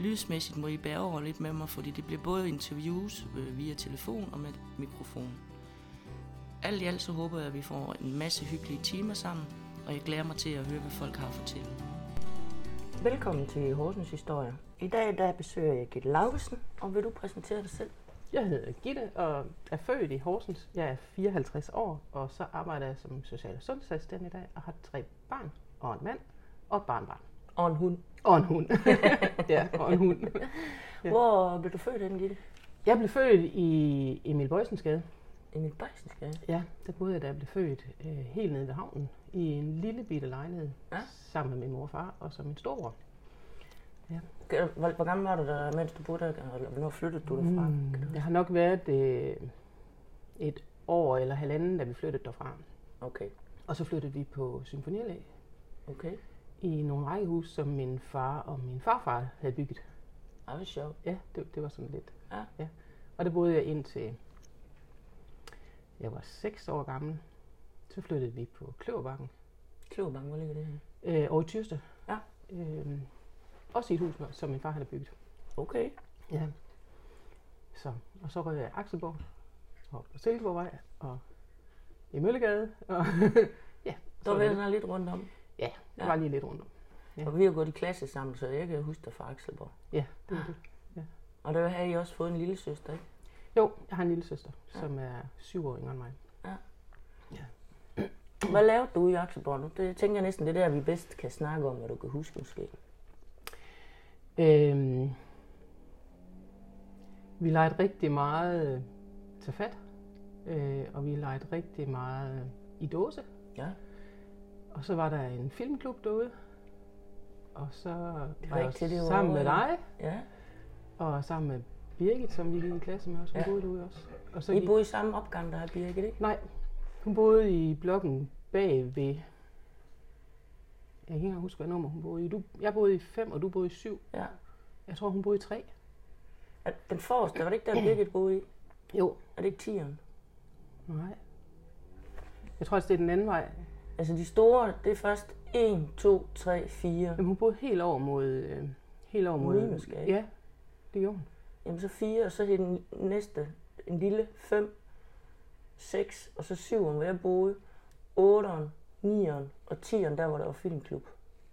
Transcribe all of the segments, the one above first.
Lydsmæssigt må I bære over lidt med mig, fordi det bliver både interviews øh, via telefon og med mikrofon. Alt i alt så håber jeg, at vi får en masse hyggelige timer sammen, og jeg glæder mig til at høre, hvad folk har at fortælle. Velkommen til Horsens Historie. I dag der besøger jeg Gitte Laugesen, og vil du præsentere dig selv? Jeg hedder Gitte og er født i Horsens. Jeg er 54 år, og så arbejder jeg som social- og sundhedsassistent i dag, og har tre børn og en mand og et barnbarn. Og en hund. Og en hund. ja, og en hund. Ja. Hvor blev du født henne, Gitte? Jeg blev født i Emil Bøjsensgade. Emil Bejsensgade. Ja, der boede jeg, da jeg blev født øh, helt nede ved havnen, i en lille bitte lejlighed, Ja. sammen med min mor og far, og så min storebror. Hvor, hvor gammel var du der, mens du boede der, eller hvornår flyttede du derfra? Mm, jeg har nok været øh, et år eller halvanden, da vi flyttede derfra. Okay, Og så flyttede vi på Symfoniallé okay. I nogle rækkehus, som min far og min farfar havde bygget. Ej, hvor sjovt. Ja, det, det var sådan lidt. Ja. ja. Og der boede jeg indtil jeg var 6 år gammel. Så flyttede vi på Kløverbakken Kløverbank, hvor ligger det her? øh, over i Tyrsted. Ja. Øh, også i et hus, som min far havde bygget. Okay. Ja. Så, og så røg jeg i Akselborg, og på Silkeborgvej, og i Møllegade, og ja, så Der var jeg lidt rundt om. Ja, det Ja. var lige lidt rundt om. Ja. Og vi har gået i klasse sammen, så jeg kan huske dig fra Akselborg. Ja, det var det. Og der har I også fået en lille søster, ikke? Jo, jeg har en lille søster, Ja. som er syv år yngre end mig. Hvad lavede du i Akselborg nu? Det tænker jeg næsten, det er der, vi bedst kan snakke om, hvad du kan huske måske. Øhm, vi legede rigtig meget øh, til fat, øh, og vi legede rigtig meget øh, i dåse. Ja. Og så var der en filmklub derude, og så var jeg det også sammen med dig, Ja. og sammen med Birgit, som vi gik i klasse med også. Hun Ja. boede derude også. Og så I gik, boede i samme opgang, der er Birgit, ikke? Nej, hun boede i blokken bag ved... Jeg kan ikke engang huske, hvad nummer hun boede i. Du, jeg boede i 5, og du boede i 7. Ja. Jeg tror, hun boede i 3. Er Den forreste, var det ikke der, Birgit boede i? Jo. Er det ikke tieren? Nej. Jeg tror, altså, det er den anden vej. Altså de store, det er først 1, 2, 3, 4. Jamen, hun boede helt over mod... Øh, helt over mod... Minusgade. Ja, det gjorde hun. Jamen så 4, og så den næste en lille 5, 6, og så 7, hvor jeg boede. 8'eren, 9'eren og 10'eren, der hvor der var filmklub.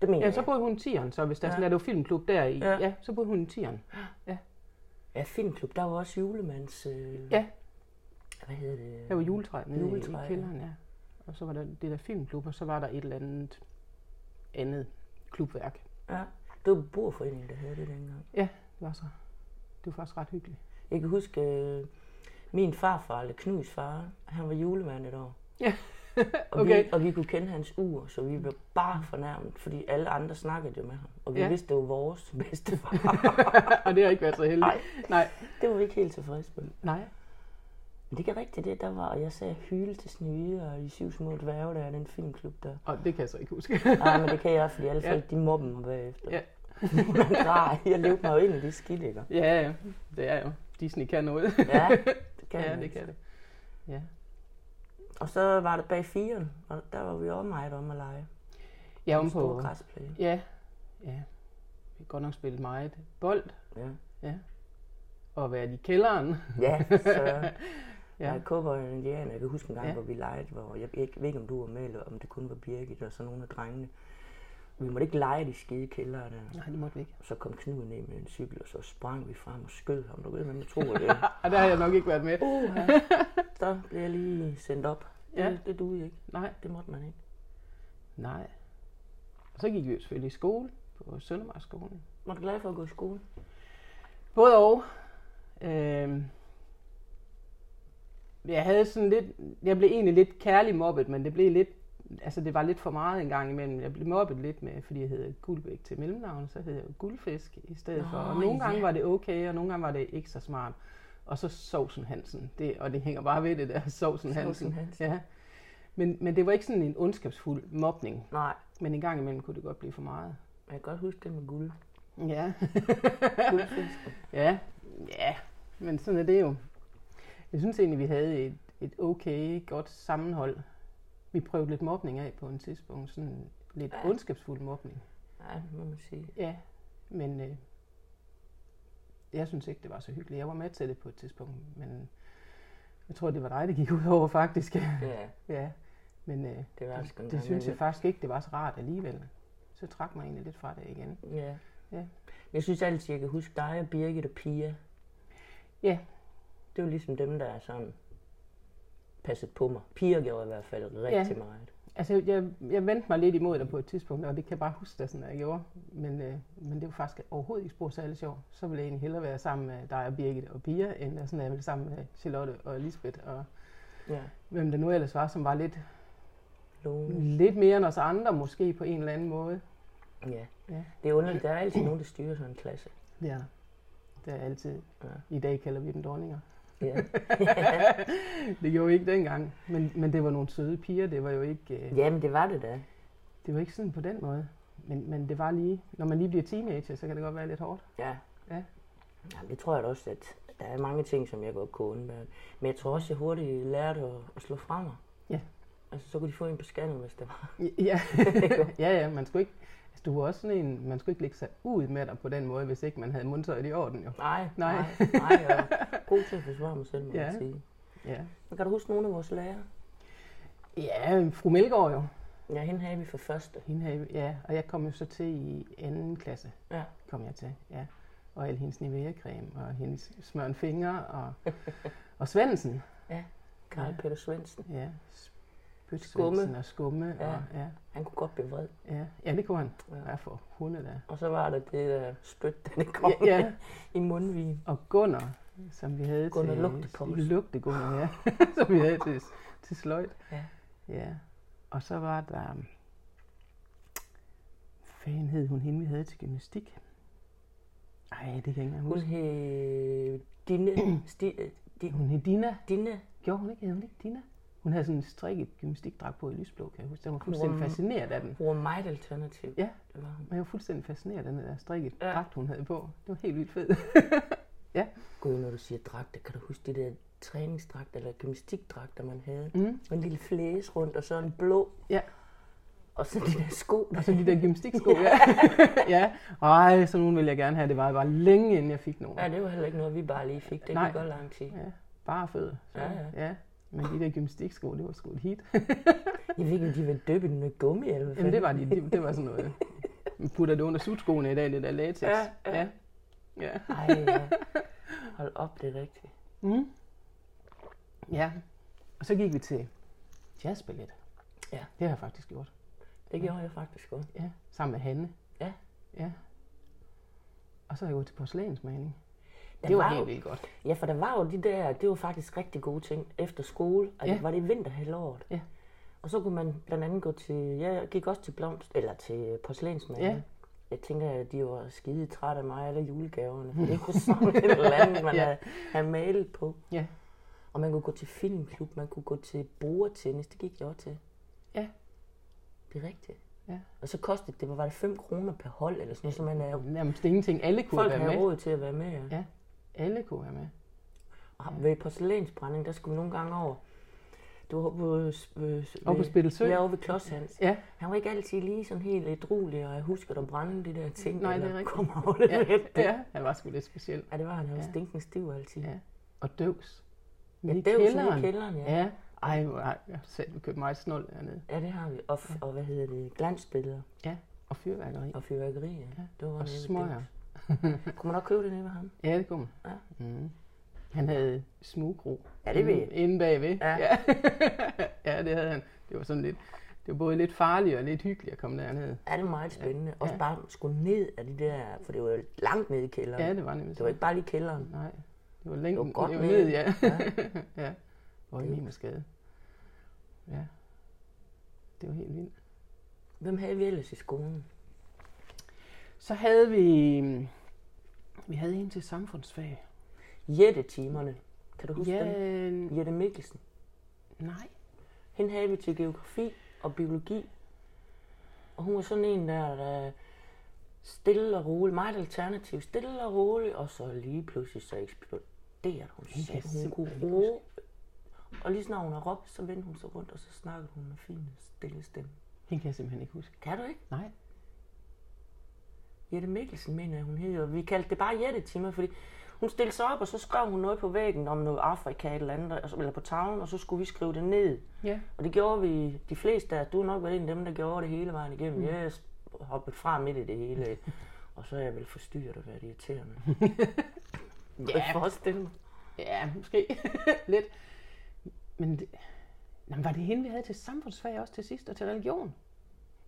Det mener Ja, jeg. så boede hun i 10'eren, så hvis der Ja. ja. sådan er, det filmklub der i. Ja. Ja. ja, så boede hun i 10'eren. Ja, filmklub, der var også julemands... Øh, Ja. Hvad hedder det? Der var juletræ nede Juletræ, i, ja. kælderen, ja. Og så var der det der filmklub, og så var der et eller andet andet klubværk. Ja, det var beboerforeningen, der havde det dengang. Det var så... Det var faktisk ret hyggeligt. Jeg kan huske, øh, min farfar, eller Knuds far, han var julemand et år. Ja. og, Okay. vi, og vi kunne kende hans ur, så vi blev bare fornærmet, fordi alle andre snakkede jo med ham. Og vi ja. Ja. vidste, det var vores bedste far. og det har ikke været så heldigt. Nej. Nej. det var vi ikke helt tilfredse med. Nej. Men det kan rigtigt, det der var, og jeg sagde hyle til Snevide og de syv små dværge, der er den filmklub der. Og det kan jeg så ikke huske. Nej, men det kan jeg, fordi alle Ja. folk, de mobber mig bagefter. Ja. Nej, jeg levede mig jo ind i det skidt, ikke? ja, ja. Det er jo. Disney kan noget. Ja, det kan ja, man det altså. kan det. Ja. Og så var det bag firen, og der var vi også meget om at lege. En om på... græsplæne. Ja. Ja. Vi har godt nok spillet meget bold. Ja. Ja. Og været i kælderen. Ja, så ja. Ja. jeg kobber en indianer. Jeg kan huske en gang, ja. Ja. hvor vi legede, hvor jeg, jeg ved ikke, om du var med, eller om det kun var Birgit og så nogle af drengene. Vi måtte ikke lege de skide kældre der. Nej, det måtte vi ikke. Og så kom Knud ned med en cykel, og så sprang vi frem og skød ham. Du ved, jeg tror det. Og der har jeg nok ikke været med. Uh, så blev jeg lige sendt op. Det, Ja. det duede ikke. Nej. Det måtte man ikke. Nej. Og så gik vi selvfølgelig i skole på Søndermarksskolen. Var du glad for at gå i skole? Både og. Øhm, jeg havde sådan lidt, jeg blev egentlig lidt kærlig mobbet, men det blev lidt, altså det var lidt for meget en gang imellem. Jeg blev mobbet lidt med, fordi jeg hed Guldbæk til mellemnavn, så hed jeg Guldfisk i stedet Nå, for. Og nogle gange ja. var det okay, og nogle gange var det ikke så smart. Og så Sovsen Hansen. Det, og det hænger bare ved det der, Sovsen Hansen. Sovsen Hansen. Ja. Men, men det var ikke sådan en ondskabsfuld mobning. Nej, Men en gang imellem kunne det godt blive for meget. jeg kan godt huske det med guld. Ja. Guldfisken. ja. Ja. Men sådan er det jo. Jeg synes egentlig, vi havde et, et okay, godt sammenhold. Vi prøvede lidt mobning af på en tidspunkt. Sådan lidt Ja. ondskabsfuld mobning. Ja, det må man sige. Ja, men øh, jeg synes ikke, det var så hyggeligt. Jeg var med til det på et tidspunkt, men jeg tror, det var dig, det gik ud over faktisk. Ja, ja, men øh, det var det, det synes jeg faktisk ikke, det var så rart alligevel. Så trak mig egentlig lidt fra det igen. Ja. Ja. Jeg synes altid, jeg kan huske dig og Birgit og Pia. Ja. Det var ligesom dem, der er sådan passet på mig. Pia gjorde i hvert fald rigtig Ja. meget. Altså, jeg, jeg vendte mig lidt imod dig på et tidspunkt, og det kan jeg bare huske, det sådan, jeg gjorde. Men, øh, men det var faktisk overhovedet ikke spor særlig sjovt. Så ville jeg egentlig hellere være sammen med dig og Birgit og Pia, end sådan, jeg ville sammen med Charlotte og Lisbeth og Ja. hvem det nu ellers var, som var lidt, Lone. lidt mere end os andre, måske på en eller anden måde. Ja. Ja. Det er underligt. Der er altid nogen, der styrer sådan en klasse. Der. Det er altid. Ja. I dag kalder vi dem dronninger. Ja. Det gjorde vi ikke dengang. Men, men det var nogle søde piger. Det var jo ikke, øh, Jamen, det var det da. det var ikke sådan på den måde. Men, men det var lige, når man lige bliver teenager, så kan det godt være lidt hårdt. Ja. Ja. ja det tror jeg da også, at der er mange ting, som jeg godt kunne undvære. Men jeg tror også, jeg hurtigt lærte at, at slå fra mig. Ja. Altså, så kunne de få en på skallen, hvis det var. Ja, ja, ja man skulle ikke, du var også sådan en, man skulle ikke lægge sig ud med dig på den måde, hvis ikke man havde mundtøjet i orden jo. Nej, Nej. nej, nej. Jeg er god til at forsvare mig selv, må Ja. ja. man sige. Ja, Men kan du huske nogle af vores lærere? ja fru Melgaard jo. Ja, hende havde vi for første. Hende havde, ja, og jeg kom jo så til i anden klasse. Ja. kom jeg til, ja. Og al hendes Nivea-creme, og hendes smøren fingre, og, og Svendsen, Karl Ja. Peter Svendsen. ja. Skumme. Og skumme, Ja. og ja, Han kunne godt blive vred. ja. Ja, det kunne han. Ja. Ja, for hunde der. Og så var der det der spyt, der det kom Ja, ja. i mundvin. Og Gunnar, som vi havde Gunnar til... Lugtepols. Lugte Gunnar, ja. som vi havde til, til sløjt. Ja. Ja. Og så var der... Hvad fanden hed hun hende, vi havde til gymnastik? Ej, det kan jeg ikke engang Hun huske. hed Dine, sti, di, Hun hed Dina. Dine, Gjorde hun ikke? Hed hun ikke Dina? Hun havde sådan en strikket gymnastikdragt på i lysblå, kan jeg huske. Den var fuldstændig Hun- fascineret af den. hun var meget alternativ. Ja. Det var hun. Jeg var fuldstændig fascineret af den der strikket Ja. dragt, hun havde på. Det var helt vildt fedt. Gud, når du siger dragter, kan du huske de der træningsdragter eller gymnastikdragter, man havde? Mm. En lille flæs rundt, og så en blå. Ja. Og så de der sko. Der. Og så de der gymnastiksko, ja. ja. Ej, så nogen ville jeg gerne have. Det var bare længe inden jeg fik nogen. Ja, det var heller ikke noget, vi bare lige fik. Det Nej. gik godt lang tid. Ja, bare fødder. Så, Ja, ja. ja. Men de der gymnastiksko, det var sgu et hit. Jeg ved ikke, om de var i noget gummi, eller hvad Jamen, det var, de, det, det var sådan noget. Man putter det under sutskoene i dag, det der latex. Ja, ja. ja. ja. Ej, ja. Hold op, det er rigtigt. Mm. Ja, og så gik vi til jazzballet. Ja. Det har jeg faktisk gjort. Det gjorde jeg faktisk også. Ja, sammen med Hanne. Ja. Ja. Og så har jeg gået til porcelænsmaling. Der Det var, var helt vildt godt. Ja, for der var jo de der, det var faktisk rigtig gode ting efter skole. Og Ja. ja. var det i vinterhalvåret. Ja. Og så kunne man blandt andet gå til, jeg gik også til blomst, eller til porcelænsmanden. Ja. Jeg tænker, at de var skide trætte af mig, alle julegaverne. For det kunne sådan et eller andet, man Ja. havde, havde malet på. Ja. Og man kunne gå til filmklub, man kunne gå til bordtennis, det gik jeg også til. Ja. Det er rigtigt. Ja. Og så kostede det, var det 5 kroner per hold, eller sådan noget, så man er, Nærmest ingenting. Alle kunne folk være har med. råd til at være med. Ja. Ja. Alle kunne være med. Og ved porcelænsbrænding, der skulle vi nogle gange over. Du var på, øh, Og på Spittelø. Ja, over ved Klods Hans. Ja. Han var ikke altid lige sådan helt ædruelig, og jeg husker at brænde de der ting, Nej, det er rigtigt. kom over det Ja, lidt. ja, han var sgu lidt speciel. ja, det var han. Han var Ja. stinkende stiv altid. Ja. Og døvs. Ja, sådan kælderen. i kælderen, ja. Ja. Ej, har jeg selv købt meget snold dernede. Ja, det har vi. Og, f- og hvad hedder det? Glansbilleder Og fyrværkeri. og fyrværkeri, ja. Ja, Det var Og smøger. Kunne man nok købe det nede ved ham? Ja, det kunne man. Ja. Mm. Han havde smugro. Ja, det ved jeg. Inden- bagved. Ja. ja. ja, det havde han. Det var sådan lidt, det var både lidt farligt og lidt hyggeligt at komme derned. Ja, det var meget spændende. Også Ja. bare skulle ned af de der, for det var langt ned i kælderen. Ja, det var nemlig Det var ikke bare lige kælderen. Nej, det var længden. Det var godt det var ned. ned, ja. Ja. ja. Og i min skade. Ja. Det var helt vildt. Hvem havde vi ellers i skolen? Så havde vi, vi havde en til samfundsfag. Jette-timerne. Kan du huske Ja, dem? Jette Mikkelsen. nej. Hende havde vi til geografi og biologi. Og hun var sådan en der, der stille og roligt, meget alternativ, stille og roligt, og så lige pludselig så eksploderede hun. Jeg Så hun kunne råbe. Og lige snart hun har råbt, så vendte hun sig rundt, og så snakkede hun med fin, stille stemme. Hende kan jeg simpelthen ikke huske. Kan du ikke? Nej. Jette Mikkelsen, mener jeg, hun hedder. Vi kaldte det bare Jette-timer, fordi hun stillede sig op, og så skrev hun noget på væggen om noget Afrika eller andet, eller på tavlen, og så skulle vi skrive det ned. Ja. Og det gjorde vi, de fleste af, du er nok været en af dem, der gjorde det hele vejen igennem. Mm. Jeg hoppede fra midt i det hele, og så er jeg vel forstyrret og været irriterende. ja. Jeg forestille mig. Ja, måske lidt. Men det, Jamen, var det hende, vi havde til samfundsfag også til sidst, og til religion?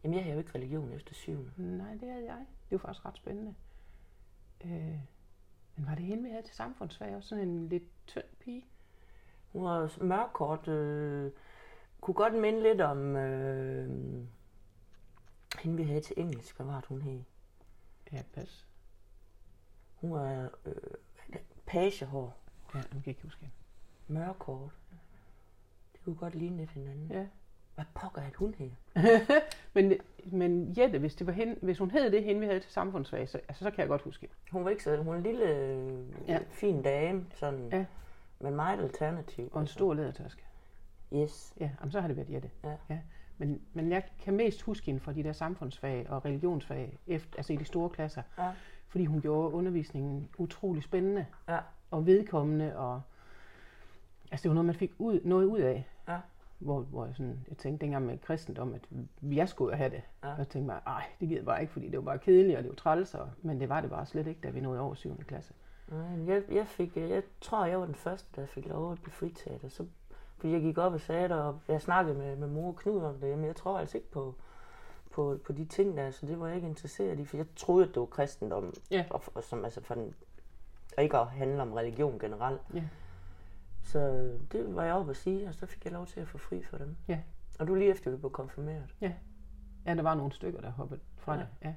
Jamen, jeg har jo ikke religion efter syvende. Nej, det havde jeg. Det var faktisk ret spændende. Øh, men var det hende, vi havde til samfundsfag også? Sådan en lidt tynd pige? Hun var mørkort, øh, kunne godt minde lidt om øh, hende, vi havde til engelsk. Hvad var det, hun hed? Ja, pas. Hun var øh, pagehår, Ja, nu kan jeg ikke huske hende. mørkort. Det kunne godt ligne lidt hinanden. Ja. Hvad pokker er hun hed? Men, men Jette, hvis, det var hende, hvis hun hed det, hende vi havde til samfundsfag, så, altså, så kan jeg godt huske hende. Hun var ikke så, hun var en lille, Ja. fin dame, sådan, Ja. men meget alternativ. Og en stor lædertaske. Yes. Ja, jamen, så har det været Jette. Ja. ja. Men, men jeg kan mest huske hende fra de der samfundsfag og religionsfag, efter, altså i de store klasser. Ja. Fordi hun gjorde undervisningen utrolig spændende Ja. og vedkommende. Og, altså det var noget, man fik ud, noget ud af. Hvor, hvor jeg, sådan, jeg tænkte dengang med kristendom, at jeg skulle have det. Ja. Og jeg tænkte mig, ej, det gider jeg bare ikke, fordi det var bare kedeligt, og det var træls. Og, men det var det bare slet ikke, da vi nåede over 7. klasse. Nej, Jeg, jeg, fik, øh, jeg tror, jeg var den første, der fik lov at blive fritaget. Og så, fordi jeg gik op og sagde det, og jeg snakkede med, med mor og Knud om det, men jeg tror altså ikke på, på, på de ting der, så det var jeg ikke interesseret i, for jeg troede, at det var kristendom, Ja. og, og som, altså for den, og ikke at handle om religion generelt. Ja. Så det var jeg oppe at sige, og så fik jeg lov til at få fri for dem. Ja. Og du lige efter, vi blev konfirmeret. Ja, der var nogle stykker, der hoppede fra Ja. det. Ja.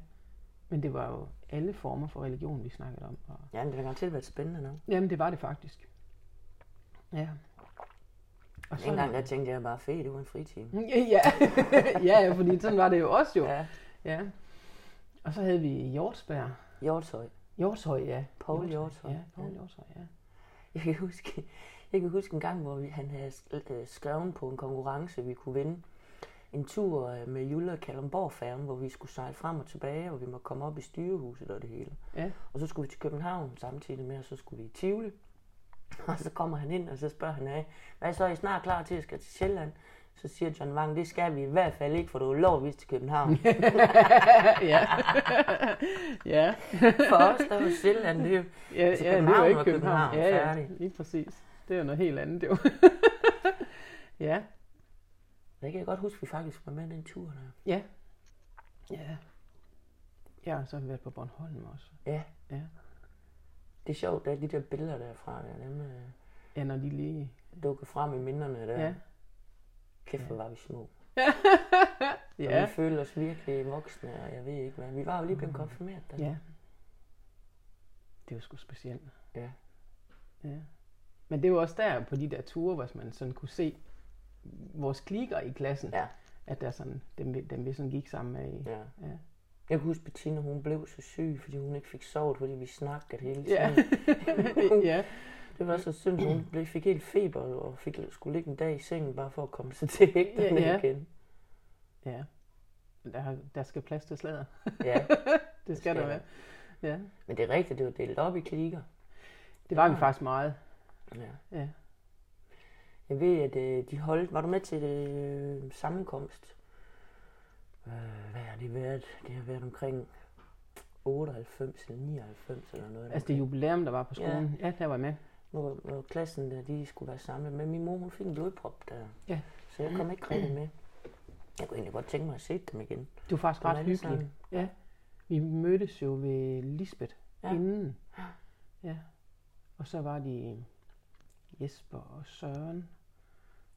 Men det var jo alle former for religion, vi snakkede om. Og... Ja, men det har garanteret været spændende nok. Jamen, det var det faktisk. Ja. Og En gang der tænkte jeg bare, fedt, det var en fritime. Ja, ja, ja, fordi sådan var det jo også jo. Ja. Ja. Og så havde vi Hjortsberg. Hjortshøj. Hjortshøj, ja. Poul Hjortshøj. Ja, Poul Ja. Hjortshøj, ja. Jeg kan huske, jeg kan huske en gang, hvor vi, han havde øh, skrevet på en konkurrence, vi kunne vinde. En tur øh, med Jule og Kalundborg færgen, hvor vi skulle sejle frem og tilbage, og vi måtte komme op i styrehuset og det hele. Ja. Og så skulle vi til København samtidig med, og så skulle vi i Tivoli. Og så kommer han ind, og så spørger han af, hvad så, er I snart klar til at skal til Sjælland? Så siger John Wang, det skal vi i hvert fald ikke, for du er lovvist til København. ja. ja. For os, der var Sjælland, det er jo Ja, ja, det København var ikke København. København, ja, ja, lige præcis. Det er jo noget helt andet, jo. ja, Det kan jeg godt huske, vi faktisk var med den tur der. ja. Ja. Jeg har så været på Bornholm også. Ja. Ja. Det er sjovt, der er de der billeder derfra, der dem øh, Ja, når de lige... dukker frem i minderne der. Ja. Kæft, hvor var vi små. Og Ja. vi følte os virkelig voksne, og jeg ved ikke hvad. Vi var jo lige blevet konfirmeret der. Ja. Det var sgu specielt. Ja. Ja. Men det var også der på de der ture, hvor man sådan kunne se vores klikker i klassen. Ja. At der sådan, dem, vi- dem vi sådan gik sammen med. i- ja. Ja. Jeg kan huske, Bettina, hun blev så syg, fordi hun ikke fik sovet, fordi vi snakkede hele Ja. tiden. ja. Det var så synd, hun blev, fik helt feber og fik, skulle ligge en dag i sengen, bare for at komme sig til hægterne Ja, ja. igen. Ja. Der, der skal plads til slader. Ja, Det skal der være. Ja. men det er rigtigt, det var delt op i klikker. Det var vi Ja. faktisk meget. Ja. Ja. Jeg ved, at øh, de holdt... Var du med til øh, sammenkomst? Øh, hvad har det været? Det har været omkring 98 eller 99 eller noget. Altså det jubilæum, der var på Ja. skolen. Ja, der var jeg med. Hvor, hvor klassen der, de skulle være samlet. Men min mor, hun fik en blodprop der. Ja. Så jeg kom ikke rigtig med. Jeg kunne egentlig godt tænke mig at se dem igen. Det var faktisk ret hyggeligt. sammen. Ja. Vi mødtes jo ved Lisbeth Ja. ja. inden. Ja. Og så var de Jesper og Søren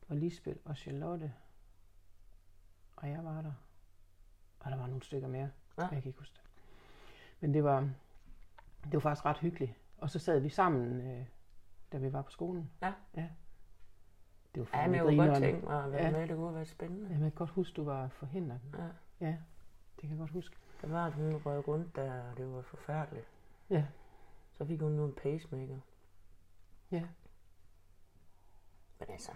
og Lisbeth og Charlotte. Og jeg var der. Og der var nogle stykker mere. Ja. Jeg kan ikke huske det. Men det var, det var faktisk ret hyggeligt. Og så sad vi sammen øh, da vi var på skolen. Ja. Ja. Det var Ja, fandme men jeg kunne godt tænke mig at være Ja. med. Det kunne været spændende. Jamen, jeg kan godt huske, du var forhindret. Ja. Ja, det kan jeg godt huske. Der var, at hun røg rundt der, og det var forfærdeligt. Ja. Så fik hun nu en pacemaker. Ja. Men altså,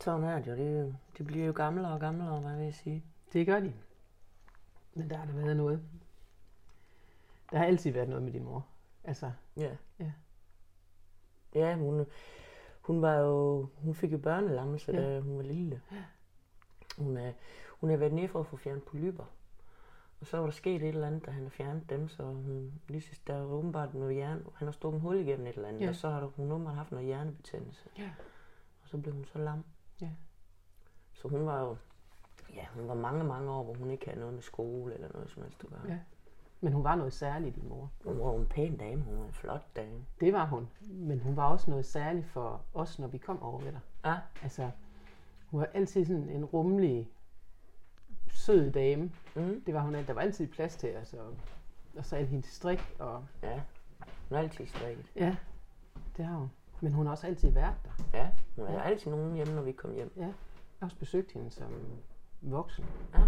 sådan er det jo. Det er jo- De bliver jo gamlere og gamlere, hvad vil jeg sige. Det gør de. Men der har der været noget. Der har altid været noget med din mor. Altså, Ja. Ja. Ja, hun, hun var jo, hun fik jo børnelammelse, Ja. da hun var lille. Hun er, hun har været nede for at få fjernet polyper. Og så var der sket et eller andet, da han har fjernet dem, så hun, lige sidst, der var åbenbart noget hjerne, han har stukket en hul igennem et eller andet, Ja. og så har hun åbenbart haft noget hjernebetændelse. Ja. Og så blev hun så lam. Ja. Så hun var jo, ja, hun var mange, mange år, hvor hun ikke havde noget med skole eller noget som helst at gøre. Ja. men hun var noget særligt, din mor. Hun var en pæn dame, hun var en flot dame. Det var hun. Men hun var også noget særligt for os, når vi kom over ved dig. Ja, Altså, hun var altid sådan en rummelig, sød dame. mm. Det var hun. alt- Der var altid plads til os. Og, og så alt hendes strik. Og, ja. Hun har altid strikket. ja, det har hun. Men hun har også altid været der. Ja, hun havde altid nogen hjemme, når vi kom hjem. Ja. Jeg har også besøgt hende som voksen. Ja.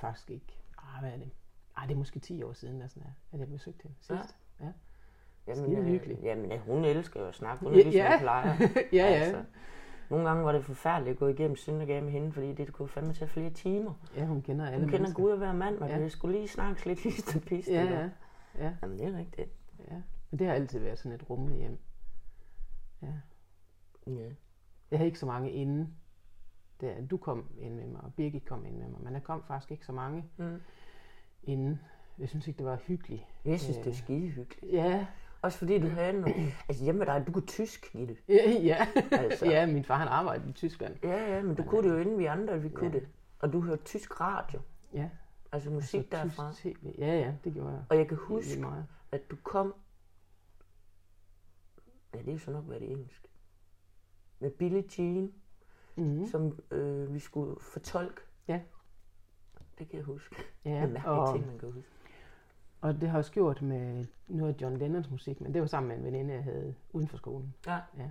Faktisk ikke. Ah, hvad er det? Ah, det er måske 10 år siden, sådan er, at jeg besøgte hende sidst. Ja. Jamen, Skide øh, hyggeligt. Jamen, øh, hun elsker jo at snakke. Hun er Ja, ligesom ja. plejer. ja, ja. Altså, nogle gange var det forfærdeligt at gå igennem Søndergade med hende, fordi det kunne fandme tage flere timer. Ja, hun kender alle Hun kender mennesker. Gud og hver mand, og Ja. skulle lige snakkes lidt hist og pist. Ja, ja. ja, Jamen, det er rigtigt. ja. Men det har altid været sådan et rummeligt hjem. Ja. Ja. Jeg havde ikke så mange inden. Da du kom ind med mig, og Birgit kom ind med mig. Men der kom faktisk ikke så mange Mm. inden. Jeg synes ikke, det var hyggeligt. Jeg synes, det er Øh. skide hyggeligt. Ja, Også fordi du havde noget... Altså hjemme med dig, du kunne tysk, Gitte. ja, ja. Altså. ja min far han arbejdede i Tyskland. Ja, ja, men du kunne det jo inden vi andre, vi kunne Ja. det. Og du hørte tysk radio. Ja. Altså musik Så derfra. tysk TV. Ja, ja, det gjorde jeg. Og jeg kan huske, meget. at du kom... Ja, det er jo så nok været engelsk. Med Billie Jean, Mm-hmm. som øh, vi skulle fortolke. Ja. Det kan jeg huske. Ja, det er og, ting, man kan huske. Og det har jeg også gjort med noget af John Lennons musik, men det var sammen med en veninde, jeg havde uden for skolen. Ja. Ja.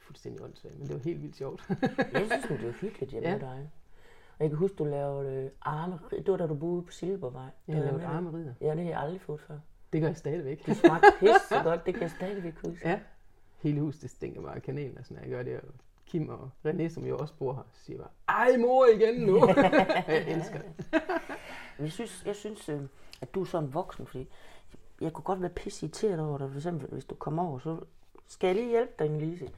Fuldstændig åndssvagt, men det var helt vildt sjovt. Jeg synes, det var hyggeligt hjemme Ja. med dig. Og jeg kan huske, du lavede øh, arme... Det var da du boede på Silbervej. Jeg lavet med det. armerider. Ja, det har jeg aldrig fået før. Det gør jeg stadigvæk. Du smagte pisse godt, det kan jeg stadigvæk huske. Ja. Hele huset det stinker bare af kanel, og sådan noget. Jeg gør det, og Kim og René, som jo også bor her, siger bare, ej mor igen nu. jeg elsker det. Jeg synes, jeg synes øh, at du er sådan voksen, fordi jeg kunne godt være pisse irriteret over dig. For eksempel, hvis du kommer over, så skal jeg lige hjælpe dig, Lise.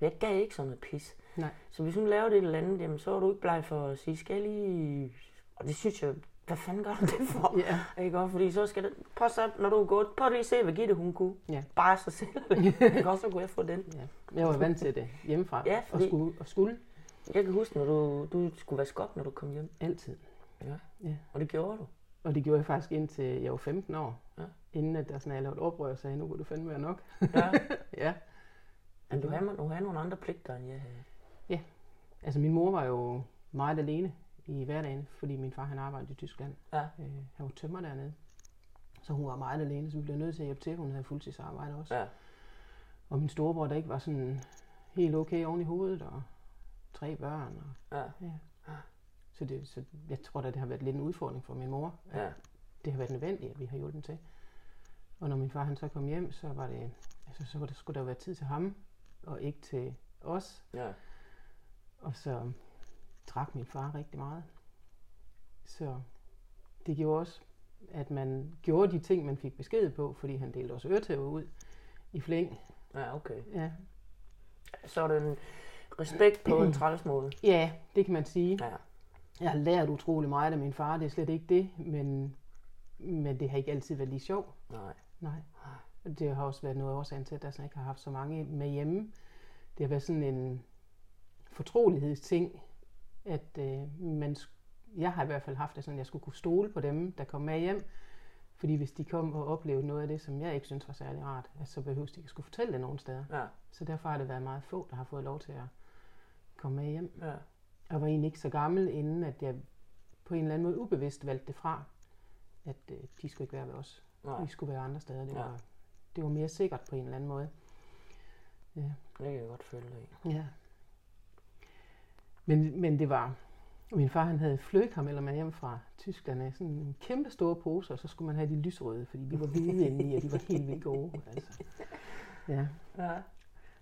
Jeg gav ikke sådan noget pis. Nej. Så hvis hun lavede et eller andet, jamen, så var du ikke bleg for at sige, skal jeg lige... Og det synes jeg, hvad fanden gør du det for? Ja. Ikke også? Fordi så skal det... Prøv så, når du er gået, prøv lige at se, hvad Gitte hun kunne. Ja. Bare sig selv. ikke også, så kunne jeg få den. ja. Jeg var vant til det hjemmefra. Ja, og, fordi- skulle, og skulle Jeg kan huske, når du, du skulle vaske op, når du kom hjem. altid. Ja. Ja. Og det gjorde du. Og det gjorde jeg faktisk indtil jeg var 15 år. Ja. Inden at der sådan, jeg lavede oprør og sagde, nu kunne du fandme være nok. Ja. ja. Men du havde, du havde nogle andre pligter, end jeg havde. Altså min mor var jo meget alene i hverdagen, fordi min far han arbejdede i Tyskland. Ja. Øh, han var tømmer dernede. Så hun var meget alene, så vi blev nødt til at hjælpe til. Hun havde fuldtidsarbejde også. Ja. Og min storebror, der ikke var sådan helt okay oven i hovedet, og tre børn. Og, Ja. ja. Så, det, så jeg tror da, det har været lidt en udfordring for min mor. at Ja. Det har været nødvendigt, at vi har hjulpet til. Og når min far han så kom hjem, så var det, altså, så var det, skulle der være tid til ham, og ikke til os. Ja. Og så drak min far rigtig meget. Så det gjorde også, at man gjorde de ting, man fik besked på, fordi han delte også øretæver ud i flæng. Ja, okay. Ja. Så er det en respekt på en træls måde. ja, det kan man sige. Ja. Jeg har lært utrolig meget af min far, det er slet ikke det, men, men det har ikke altid været lige sjovt. Nej. Nej. Det har også været noget årsagen til, at jeg ikke har haft så mange med hjemme. Det har været sådan en fortrolighedsting, at øh, man, jeg har i hvert fald haft det sådan, at jeg skulle kunne stole på dem, der kom med hjem. Fordi hvis de kom og oplevede noget af det, som jeg ikke synes var særlig rart, at så behøves de ikke skulle fortælle det nogen steder. Ja. Så derfor har det været meget få, der har fået lov til at komme med hjem. Ja. Jeg var egentlig ikke så gammel, inden at jeg på en eller anden måde ubevidst valgte det fra, at øh, de skulle ikke være ved os. Nej. Vi skulle være andre steder. Det Ja. var, det var mere sikkert på en eller anden måde. Ja. Det kan jeg godt følge dig. Ja. Men, men det var... Min far han havde flødekarameller med hjem fra Tyskland af sådan en kæmpe store pose, og så skulle man have de lysrøde, fordi de var hvide indeni, og de var helt vildt gode. Altså. Ja. Ja.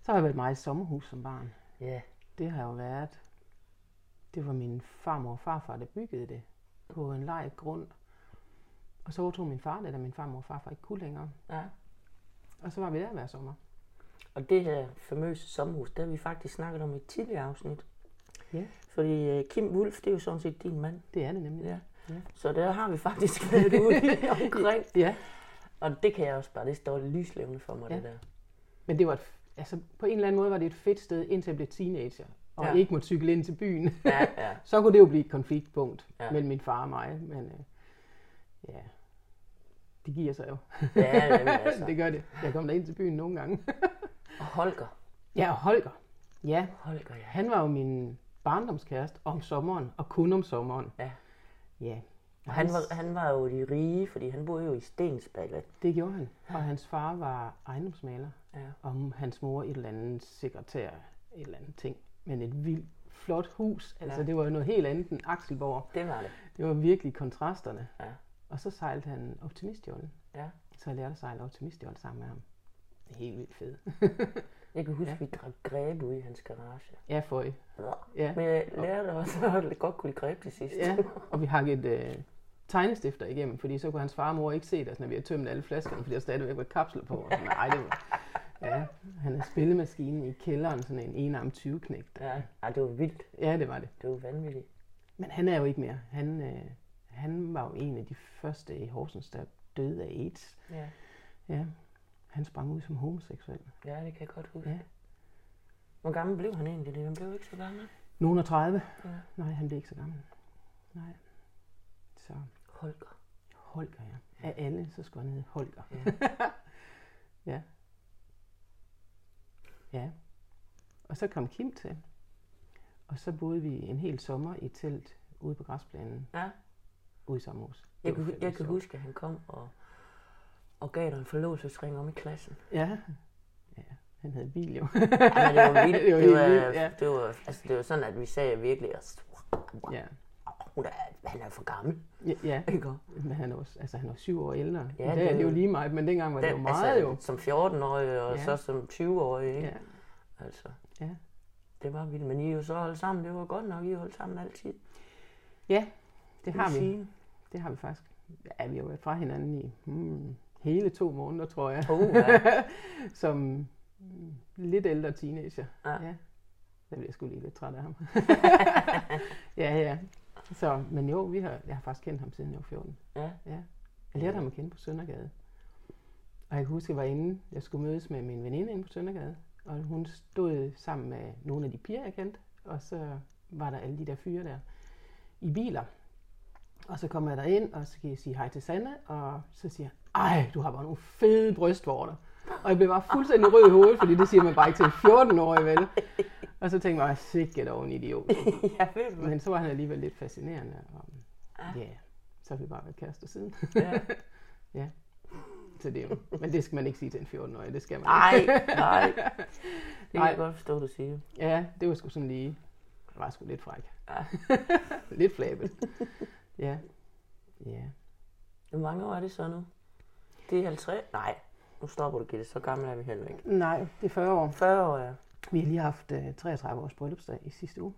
Så har jeg været meget i sommerhus som barn. Ja. Det har jo været... Det var min farmor og farfar, der byggede det på en lejet grund. Og så overtog min far det, da min farmor og farfar ikke kunne længere. ja. Og så var vi der hver sommer. Og det her famøse sommerhus, det har vi faktisk snakket om i et tidligere afsnit. Ja. Fordi øh, Kim Wulf, det er jo sådan set din mand. Det er det nemlig. Ja. Ja. Så der har vi faktisk været ude omkring. Ja, Og det kan jeg også bare, det står lyslevende for mig, Ja. det der. men det var et, altså på en eller anden måde var det et fedt sted, indtil jeg blev teenager. Og Ja. ikke måtte cykle ind til byen. Ja, ja. så kunne det jo blive et konfliktpunkt Ja. mellem min far og mig. Men øh, ja, det giver sig jo. Ja, jamen, altså. det gør det. Jeg kom ind til byen nogle gange. Og Holger. ja, og Holger. Ja, Holger, ja. han var jo min barndomskæreste om sommeren, og kun om sommeren. Ja. Ja. Og han var, han var jo de rige, fordi han boede jo i Stensballe. Det gjorde han. Og hans far var ejendomsmaler. Ja. Og hans mor et eller andet sekretær, et eller andet ting. Men et vildt flot hus. Altså, Ja. det var jo noget helt andet end Akselborg. Det var det. Det var virkelig kontrasterne. Ja. Og så sejlede han optimistjollen. Ja. Så jeg lærte at sejle optimistjolle sammen med ham. Det er helt vildt fedt. Jeg kan huske, Ja. vi drak greb ude i hans garage. Ja, for Ja. Men jeg lærte også at godt kunne greb til sidst. ja. Og vi hakket øh, tegnestifter igennem, fordi så kunne hans far og mor ikke se det, når vi havde tømt alle flaskerne, fordi der stadigvæk var kapsler på. Og sådan, nej, det var... Ja, han havde spillemaskinen i kælderen, sådan en enarm 20 knægt. ja. ja, det var vildt. Ja, det var det. Det var vanvittigt. Men han er jo ikke mere. Han, øh, han var jo en af de første i Horsens, der døde af AIDS. Ja. Ja, han sprang ud som homoseksuel. ja, det kan jeg godt huske. Ja. Hvor gammel blev han egentlig? Han blev ikke så gammel. Nogen af 30. Ja. Nej, han blev ikke så gammel. Nej. Så Holger. Holger, ja. Af alle, så skulle han hedde Holger. Ja. Ja. Ja. Og så kom Kim til. Og så boede vi en hel sommer i telt ude på græsplænen ja. ude i sommerhus. Det Jeg, var kan, jeg kan huske, at han kom og, og gav dig en forlovelsesring om i klassen. Ja. ja. Han havde bil jo. Ja, men det var vildt. Det var det, var, helt vildt, ja. det, var, altså, det var sådan, at vi sagde virkelig, ja. Hun er, han er for gammel. Ja, ja. Ikke? Men han er, også, altså, han er syv år ældre. Ja, det, det er det jo lige meget, men dengang var det jo Den- meget altså, jo. Som 14-årig og Ja. så som 20-årig. Ikke? Ja. Altså, Ja. det var vildt. Men I jo så holdt sammen. Det var godt nok, I holdt sammen altid. ja, det har vi. sige. Det har vi faktisk. Ja, vi har været fra hinanden i hmm, hele to måneder, tror jeg. Uh, ja. Som lidt ældre teenager. Ja. ja. Der bliver jeg sgu lige lidt træt af ham. ja, ja. Så, men jo, vi har, jeg har faktisk kendt ham siden jeg var 14. ja. Ja. Jeg lærte ham at kende på Søndergade. Og jeg kan huske, at jeg var inde, jeg skulle mødes med min veninde inde på Søndergade. Og hun stod sammen med nogle af de piger, jeg kendte. Og så var der alle de der fyre der i biler. Og så kommer jeg derind, og så kan jeg sige hej til Sanne, og så siger jeg, ej, du har bare nogle fede brystvorter. Og jeg blev bare fuldstændig rød i hovedet, fordi det siger man bare ikke til en 14-årig, vel? Og så tænkte jeg, sikkert over en idiot. ja, ved? Men så var han alligevel lidt fascinerende. Og, ja, så har vi bare været kærester siden. Ja. ja. Så det jo, men det skal man ikke sige til en 14-årig, det skal man Nej, ikke. nej. Det kan Nej. jeg godt forstå, du siger. Ja, det var sgu sådan lige, det var sgu lidt fræk. Ja. lidt flabet. Ja. Ja. Hvor mange år er det så nu? Det er 50? Nej, nu stopper du, Gitte. Så gammel er vi heller ikke. Nej, det er 40 år. 40 år, ja. Vi har lige haft uh, 33 års bryllupsdag i sidste uge.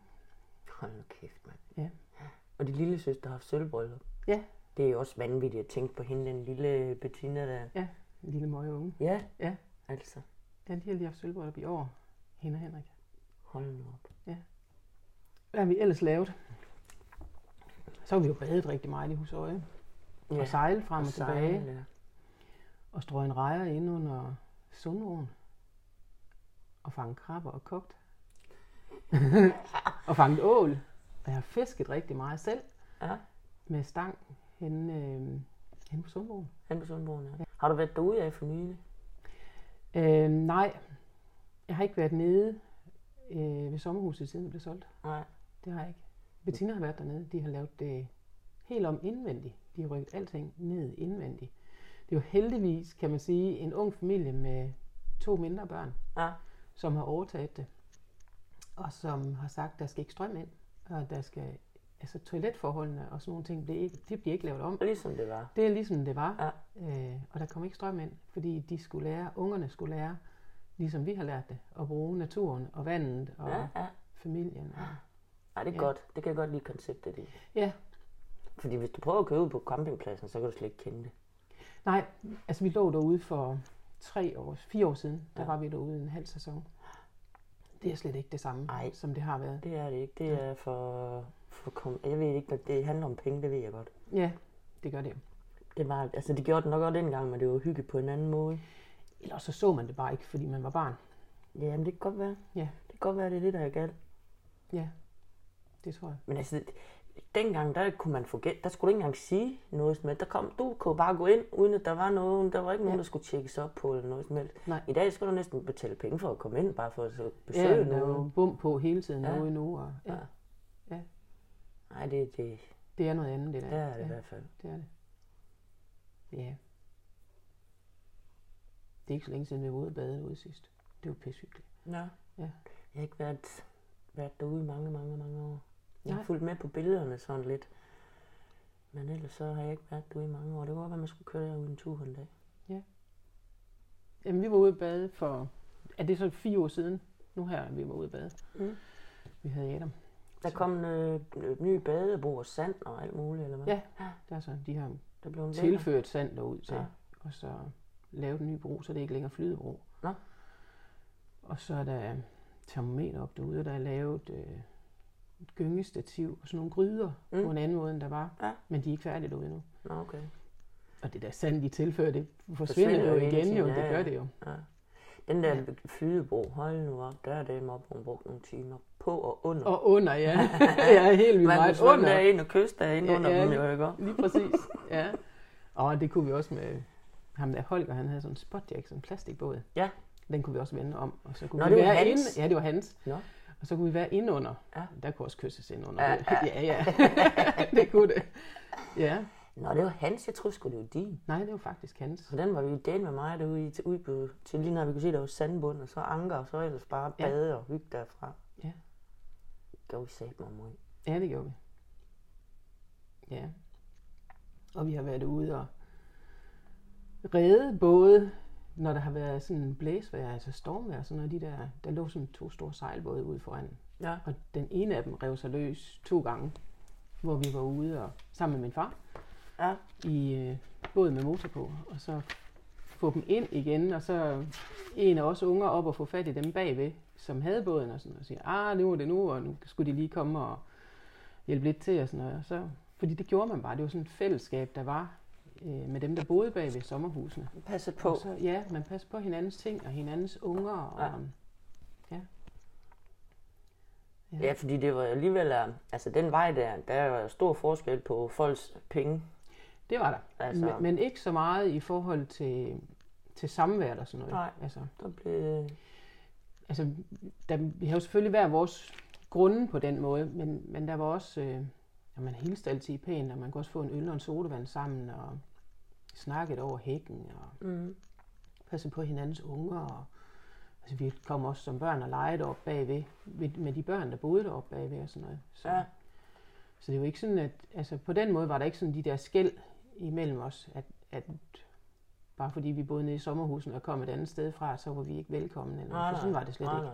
Hold nu kæft, mand. Ja. Og din lille søster har haft sølvbryllup. Ja. Det er jo også vanvittigt at tænke på hende, den lille Bettina der. Ja, en lille møge unge. Ja, Ja. altså. Ja, de har lige haft sølvbryllup i år. Hende og Henrik. Hold nu op. Hvad har vi ellers lavet? Så har vi jo badet rigtig meget i Husøje. Ja. Og sejlet frem og, og tilbage. sejle, ja. Og strøge en rejer ind under sundroen. Og fange krabber og kogt. og fange ål. Og jeg har fisket rigtig meget selv Ja, med stang henne, øh, henne på sundroen. han på Sundbogen, ja. Har du været derude af for nylig? Øh, nej, jeg har ikke været nede øh, ved sommerhuset, siden det blev solgt. Nej. Det har jeg ikke. Bettina har været dernede. De har lavet det helt om indvendigt. De har rykket alting ned indvendigt. Det er jo heldigvis, kan man sige, en ung familie med to mindre børn, Ja. som har overtaget det, og som har sagt, at der skal ikke strøm ind, og der skal, altså toiletforholdene og sådan nogle ting, det, er ikke, det bliver ikke lavet om. Ligesom det var. Det er ligesom det var, Ja. øh, og der kom ikke strøm ind, fordi de skulle lære, ungerne skulle lære, ligesom vi har lært det, at bruge naturen og vandet og Ja, ja. familien. Og, Ej, det er Ja. godt. Det kan jeg godt lide konceptet i. ja, Fordi hvis du prøver at køre ud på campingpladsen, så kan du slet ikke kende det. Nej, altså vi lå derude for tre år, fire år siden, der Ja. var vi derude en halv sæson. Det er slet ikke det samme, Ej. som det har været. Det er det ikke. Det er for... for kom... Jeg ved ikke, det handler om penge, det ved jeg godt. Ja, det gør det. Det var, altså det gjorde det nok også dengang, men det var hygge på en anden måde. Eller så så man det bare ikke, fordi man var barn. Jamen, det kan godt være. Ja. Det kan godt være, det er det, der er galt. Ja, det tror jeg. Men altså, dengang, der kunne man få gæld. Der skulle du ikke engang sige noget som helst. Der kom, du kunne bare gå ind, uden at der var nogen. Der var ikke nogen, Ja. der skulle tjekkes op på eller noget som helst. Nej. I dag skal du næsten betale penge for at komme ind, bare for at besøge Ja, der er nogen. jo bum på hele tiden Ja. ja. nu, og ja, Ja. Ja. Nej, det, det, det er noget andet, det der. det er det i ja, hvert fald. det er det. Ja. Det er ikke så længe siden, vi var ude og bade ude sidst. Det var pissehyggeligt. Ja. Ja. Jeg har ikke været, været derude i mange, mange, mange år. Jeg har fulgt med på billederne sådan lidt. Men ellers så har jeg ikke været derude i mange år. Det godt være, man skulle køre derud en tur en dag. Jamen, vi var ude at bade for, er det så fire år siden? Nu her, vi var ude at bade. Mm. Vi havde Adam. Der kom øh, øh, nye badebro og sand og alt muligt, eller hvad? Ja. Der er så, de har Der blev en tilført sand derud til. Ja. Ja. Og så lavet en ny bro, så det er ikke længere flydebro. Nå. Og så er der termometer op derude, og der er lavet øh, et gyngestativ og sådan nogle gryder Mm. på en anden måde, end der var. Ja. Men de er ikke færdige derude nu. Nå, okay. Og det der sand, de tilfører, det forsvinder, Forsvinder jo igen, jo. ja, Det gør det jo. Ja. Den der Ja. flydebro, hold nu op, der er det op, hun brugt nogle timer på og under. Og under, ja. ja, helt vildt man meget under. derinde og kysse derinde Ja, under ja. dem, jo ikke? Lige præcis, ja. Og det kunne vi også med ham der Holger, han havde sådan en spotjack, sådan en plastikbåd. Ja. Den kunne vi også vende om, og så kunne Nå, vi det var være hans? inde. Ja, det var hans. Nå. Og så kunne vi være inde under. Ja. Der kunne også kysses ind under. Ja, det. ja, ja. det kunne det. Ja. Nå, det var hans, jeg troede sgu, det var din. Nej, det var faktisk hans. Så den var vi delt med mig derude i til udbud, til lige når vi kunne se, der var sandbund, og så anker, og så ellers bare Ja. bade og hygge derfra. Ja. Gav vi sat mig mod. Ja, det gjorde vi. Ja. Og vi har været ude og redde både, når der har været sådan blæsvejr, altså stormvejr, sådan noget, de der, der lå sådan to store sejlbåde ude foran. Ja. Og den ene af dem rev sig løs to gange, hvor vi var ude og, sammen med min far Ja. i øh, båd med motor på, og så få dem ind igen, og så en af os unger op og få fat i dem bagved, som havde båden, og, sådan, og sige, ah, nu er det nu, og nu skulle de lige komme og hjælpe lidt til, og sådan noget. Og så, fordi det gjorde man bare, det var sådan et fællesskab, der var øh, med dem, der boede bag ved sommerhusene. Passe på. Og så, ja, man passer på hinandens ting, og hinandens unger, og Ja. ja. Ja, fordi det var alligevel, øh, altså den vej der, der var stor forskel på folks penge. det var der. Altså- Men, men ikke så meget i forhold til, til samvær og sådan noget. Nej. Altså, Der blev, altså, der, vi har jo selvfølgelig hver vores grunde på den måde, men, men der var også, øh, man hilste altid pænt, og man kunne også få en øl og en sodavand sammen, og snakket over hækken, og mm, passe på hinandens unger, og altså, vi kom også som børn og legede op bagved, med, med de børn, der boede deroppe bagved og sådan noget. Så, Ja. så det jo ikke sådan, at, altså på den måde var der ikke sådan de der skæld imellem os, at, at bare fordi vi boede nede i sommerhusen og kom et andet sted fra, så var vi ikke velkomne. Eller, nej, for sådan var det slet nej, ikke.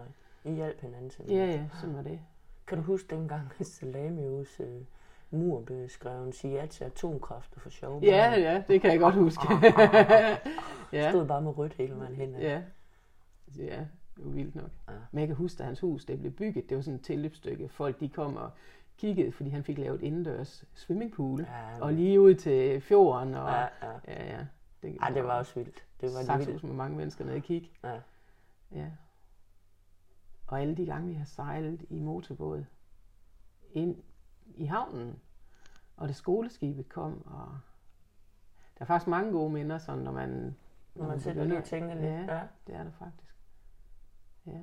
nej. I hjalp hinanden til Ja, ja, sådan var det. Kan du huske dengang, Salamius øh, mur blev skrevet, sige ja til atomkraft for sjov? Ja, ja, det kan jeg godt huske. ja, Stod bare med rødt hele vejen hen. ja. Ja, det var vildt nok. Ja. Men jeg kan huske, at hans hus det blev bygget, det var sådan et tilløbsstykke. Folk de kom og kiggede, fordi han fik lavet indendørs swimmingpool. Ja, Og lige ud til fjorden. Og, Ja, ja. ja, ja. Det, Ej, det var også vildt. Det var Saxhus vildt. med mange mennesker nede og kigge. Ja. Ja. Og alle de gange, vi har sejlet i motorbåd ind i havnen, og det skoleskibet kom, og der er faktisk mange gode minder, sådan, når man... Når man sætter lige tænker lidt. Ja, Ja. det er der faktisk. Ja.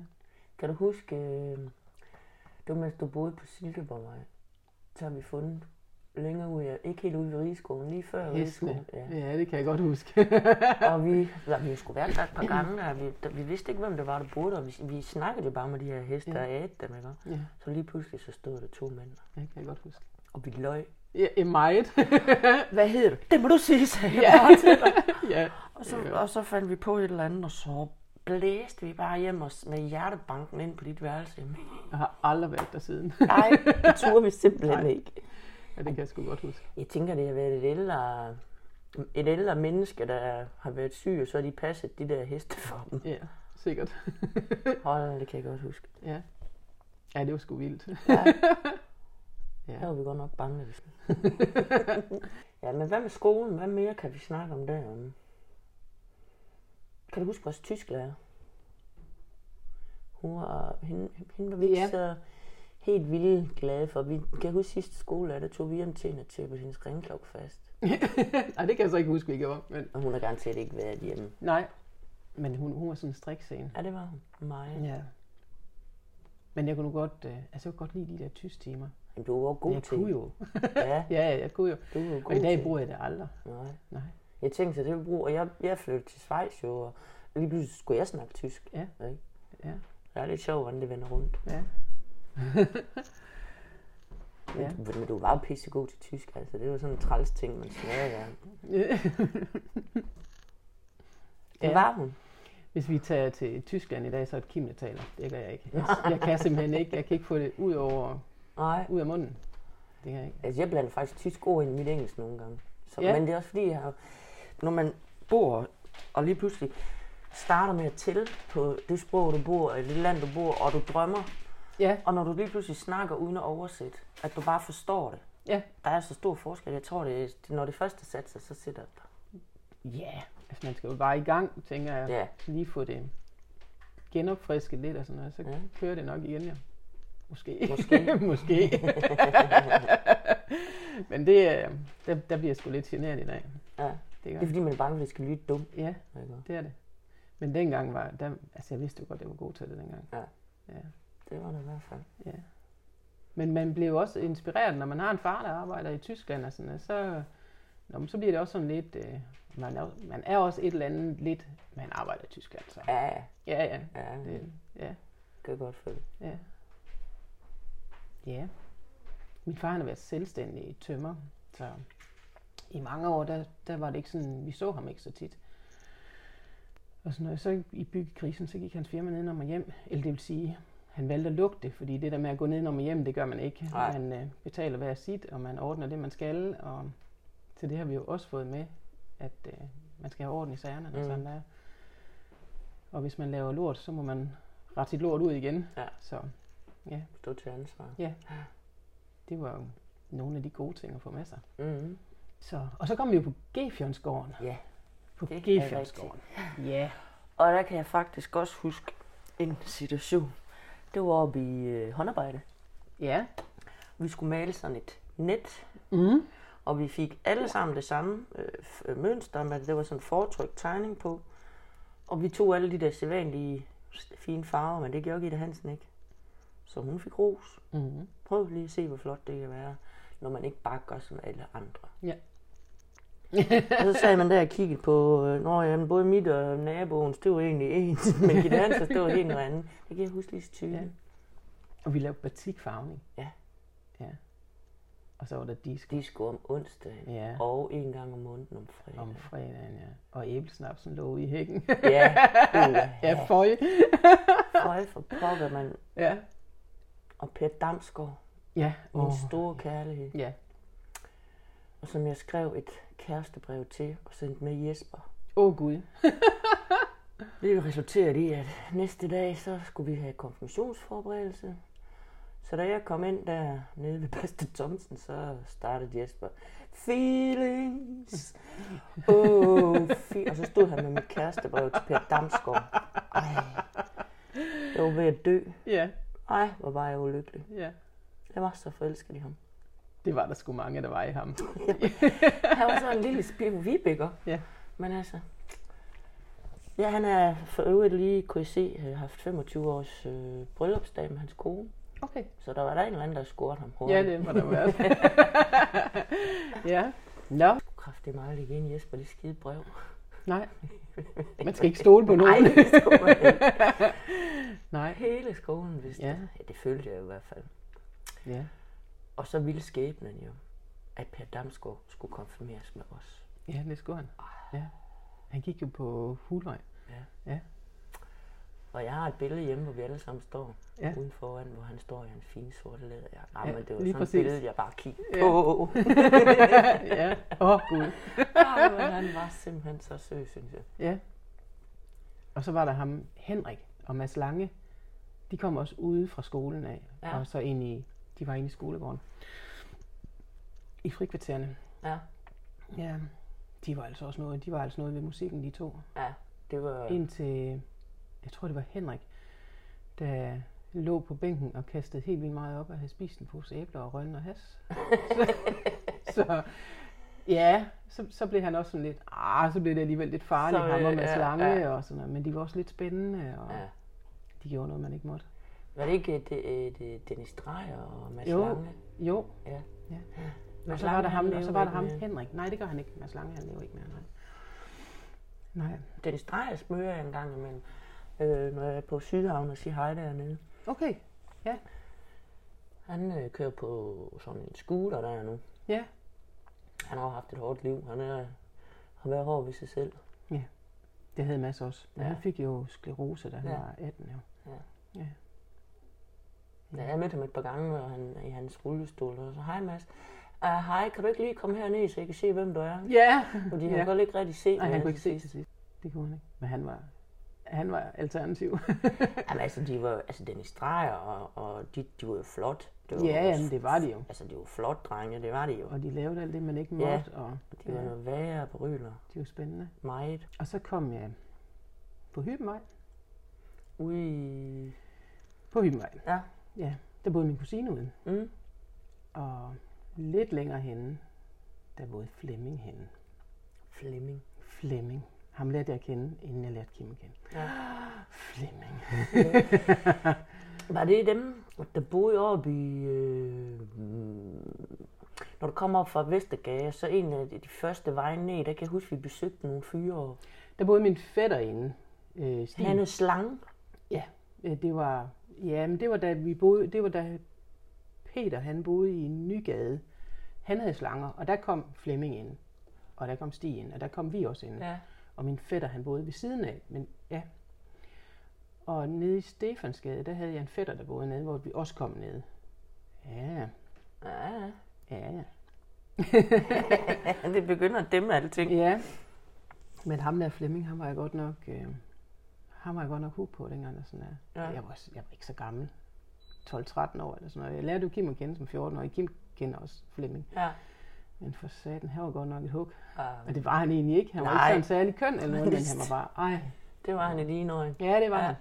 Kan du huske, øh, det var mens du boede på Silkeborgvej, så har vi fundet længere ud, ja. ikke helt ude ved Rigeskolen, lige før Hestene. Rigeskolen. Ja. Ja, det kan jeg godt huske. Og vi, ja, vi skulle være der et par gange, og vi, der, vi vidste ikke, hvem det var, der boede der. Vi, vi snakkede jo bare med de her heste Ja. og ædte dem, ikke? ja, Så lige pludselig så stod der to mænd, det kan jeg godt huske. Og vi løg. Ja, ja, meget. Hvad hedder du? Det må du sige, sagde jeg Ja. bare til dig. ja. Og så, og så fandt vi på et eller andet, og så blæste vi bare hjem og s- med hjertebanken ind på dit værelse. Jeg har aldrig været der siden. Nej, det turde vi simpelthen Nej. ikke. ja, det kan jeg sgu godt huske. Jeg tænker, det har været et ældre, et ældre menneske, der har været syg, og så har de passet de der heste for dem. Ja, sikkert. Hold, det kan jeg godt huske. Ja. Ja, det var sgu vildt. Ja. Ja. Der var vi godt nok bange. hvis- ja, men hvad med skolen? Hvad mere kan vi snakke om der? Kan du huske vores tysklærer? Hun var, hende, hende var vi Ja. så helt vildt glade for. Vi kan jeg huske sidste skole, der tog vi hjem til hende til på hendes ringklokke fast. Nej, det kan jeg så ikke huske, vi gjorde. Men, Og hun har garanteret ikke været hjemme. nej, men hun, hun var sådan en strikscene. Ja, det var hun. Meget. Ja. Men jeg kunne godt, øh, altså jeg kunne godt lide de der tysk timer. Men du var god jeg til. kunne jo. Ja, Ja, ja, jeg kunne jo. du var god Og i dag til. bruger jeg det aldrig. Nej. Nej. Jeg tænkte, at det ville bruge, og jeg, jeg flyttede til Schweiz jo, og lige pludselig skulle jeg snakke tysk. Ja. Ikke? Ja. Det er lidt sjovt, hvordan det vender rundt. Ja. Men, Ja. du, men du var jo pissegod til tysk, altså. Det var sådan en træls ting, man snakker ja. Det Ja. var hun. Hvis vi tager til Tyskland i dag, så er det Kim, der taler. Det gør jeg ikke. Jeg, jeg kan simpelthen ikke. Jeg kan ikke få det ud, over, Nej. ud af munden. Det kan jeg ikke. Altså, jeg blander faktisk tysk ord ind i mit engelsk nogle gange. Så, Ja. Men det er også fordi, jeg har, når man bor, og lige pludselig starter med at tælle på det sprog, du bor, eller det land, du bor, og du drømmer, Ja, og når du lige pludselig snakker uden at oversætte, at du bare forstår det. ja. Der er så stor forskel. Jeg tror, det er, når det første sat sig, så sidder det. Ja, altså man skal jo bare i gang, tænker jeg. Ja. Lige få det genopfrisket lidt og sådan noget. Så Ja. kører det nok igen, ja. Måske. Måske. Måske. Men det, øh, der, der bliver jeg sgu lidt generet i dag. Ja. Det gør Det er fordi, man er bange for, at det skal lyde dumt. Ja, det er det. Men dengang var, der, altså jeg vidste jo godt, at jeg var god til det dengang. Ja. ja. Det var det i hvert fald. Ja. Men man bliver jo også inspireret, når man har en far, der arbejder i Tyskland og sådan noget, så, nå, så bliver det også sådan lidt, øh, man, er, man er også et eller andet lidt, man arbejder i Tyskland, så. Ja, ja. Ja, ja. ja det ja, kan godt føle. ja. Ja. Min far han har været selvstændig tømmer, så i mange år, der, der var det ikke sådan, vi så ham ikke så tit. Og sådan noget. Så i byggekrisen, så gik hans firma ned og hjem. Eller det vil sige, han valgte at lukke det, fordi det der med at gå ned og hjem, det gør man ikke. Nej. Man øh, betaler hver sit, og man ordner det, man skal. Og til det har vi jo også fået med, at øh, man skal have orden i sagerne, når Mm. sådan der. Og hvis man laver lort, så må man rette sit lort ud igen. Ja. Så ja, Stå til ansvar. det var jo nogle af de gode ting at få med sig. Mm-hmm. Så, og så kom vi jo på Gefjonsgården. Ja. På Gefjonsgården. Ja. Og der kan jeg faktisk også huske en situation. Det var oppe i øh, håndarbejde. Ja. Vi skulle male sådan et net, Mm. og vi fik alle sammen det samme øh, øh, mønster, men det var sådan en fortrykt tegning på. Og vi tog alle de der sædvanlige fine farver, men det gjorde Gitte Hansen ikke. Så hun fik ros. Mm. Prøv lige at se, hvor flot det kan være, når man ikke bare gør som alle andre. Ja. og så sagde man der og kiggede på, øh, når jamen, både mit og naboens, det var egentlig ens, men Gitte Hansen, det var helt noget andet. Det kan jeg huske lige så tydeligt. Ja. Og vi lavede batikfarvning. Ja. Ja. Og så var der disco skulle om onsdagen, Ja. og en gang om måneden om fredag. om fredagen, ja. Og æblesnapsen lå i hækken. Ja, uh, ja, føj. Føj for pokker, man. Ja. Og Per Damsgaard, Ja. min Åh, store kærlighed. Ja. Og som jeg skrev et kærestebrev til og sendte med Jesper. Åh oh, gud. Det resulterede i, at næste dag, så skulle vi have konfirmationsforberedelse. Så da jeg kom ind der nede ved Pastor Thomsen, så startede Jesper. Feelings. Oh, fi-. Og så stod han med mit kærestebrev til Per Damsgaard. Ej, jeg var ved at dø. Ja. Ej, hvor var jeg ulykkelig. Ja. Jeg var så forelsket i ham. Det var der sgu mange, der var i ham. Han var så en lille spivibækker. Ja. Men altså... Ja, han er for øvrigt lige, kunne I se, øh, haft 25 års øh, bryllupsdag med hans kone. Okay. Så der var der en eller anden, der scorede ham hurtigt. Ja, det må der være. ja. Nå. Kraft, det er meget igen, Jesper, det skide brev. Nej. Man skal ikke stole på nogen. Nej. Nej. Hele skolen vidste Ja. det. Ja, det følte jeg i hvert fald. Ja. Og så ville skæbnen jo, at Per Damsgaard skulle konfirmeres med os. Ja, det skulle han. Ja. Han gik jo på Hulvej. Ja. Ja. Og jeg har et billede hjemme, hvor vi alle sammen står Ja. ja. uden foran, hvor han står i en fin sorte læderjakke. Nej, Ja, men det var sådan præcis. et billede, jeg bare kiggede Ja. på. ja. Åh, oh, Gud. Ej, men han var simpelthen så sød, synes jeg. Ja. Og så var der ham, Henrik og Mads Lange. De kom også ude fra skolen af. Ja. Og så ind i, de var inde i skolegården. I frikvartererne. Ja, Ja. De var altså også noget, de var altså noget ved musikken, de to. ja. Det var... Indtil, jeg tror det var Henrik, der lå på bænken og kastede helt vildt meget op og havde spist en pose æbler og rønne og has. så, så, ja, så, så blev han også sådan lidt, ah, så blev det alligevel lidt farligt, Så, ham og øh, Mads ja, Lange ja. og sådan noget. Men de var også lidt spændende, og Ja. de gjorde noget, man ikke måtte. Var det ikke det, det, Dennis Dreyer og Mads Jo. Lange? Jo, Ja. Ja. Og Mads så var der ham, og så var der ham. Henrik. Nej, det gør han ikke. Mads Lange, han lever ikke mere. Nej. Nej. Dennis Dreyer smører jeg en gang imellem, øh, når jeg er på Sydhavn og siger hej dernede. Okay. Han øh, kører på sådan en scooter der nu. Ja. Han har haft et hårdt liv. Han er, har været hård ved sig selv. Det havde Mads også. Men Ja. han fik jo sklerose, da han Ja. var 18. Jo. Ja, jeg mødte ham et par gange, og han i hans rullestol, og så, hej Mads. Uh, hej, kan du ikke lige komme herned, så jeg kan se, hvem du er? Ja. Fordi ja. han kunne ikke rigtig se Nej, han kunne ikke se til sidst. Det kunne han ikke. Men han var, han var alternativ. Jamen altså, de var, altså Dennis Dreyer, og, og de, de var jo flot. Det var ja, jo- jamen, det var de jo. Altså, de var flot drenge, det var de jo. Og de lavede alt det, man ikke Ja. måtte, og De var ja, noget værre bryler. de var spændende. Meget. Og så kom jeg på Hybenvej. Ude i... På Hybenvej. Ja. Ja, der boede min kusine ude. Mm. Og lidt længere henne, der boede Flemming henne. Flemming. Flemming. Ham lærte jeg at kende, inden jeg lærte Kim at kende. Ja. Flemming. Var det dem, der boede oppe i... Øh, når du kommer op fra Vestergade, så en af de første veje ned, der kan jeg huske, vi besøgte nogle fyre. Der boede min fætter inde. Øh, Stig. Han er slang. Ja, øh, det var, ja, men det var da vi boede, det var da Peter, han boede i Nygade. Han havde slanger, og der kom Flemming ind. Og der kom Stig ind, og der kom vi også ind. Ja. Og min fætter, han boede ved siden af, men ja. Og nede i Stefansgade, der havde jeg en fætter, der boede nede, hvor vi også kom ned. Ja, Ja, ja, det begynder at dæmme alting. Ja, men ham der Flemming, han var jeg godt nok, øh, han var jeg godt nok hooked på dengang. Og sådan der. Ja. Jeg, var, jeg var ikke så gammel. 12-13 år eller sådan noget. Jeg lærte jo Kim at kende som 14 år. Kim kender også Flemming. Ja. Men for satan, han var godt nok et hook. ja. Og det var han egentlig ikke. Han var Nej. ikke sådan særlig køn eller noget, men han var bare, ej. Det var han i dine øjne. Ja, det var Ja. han.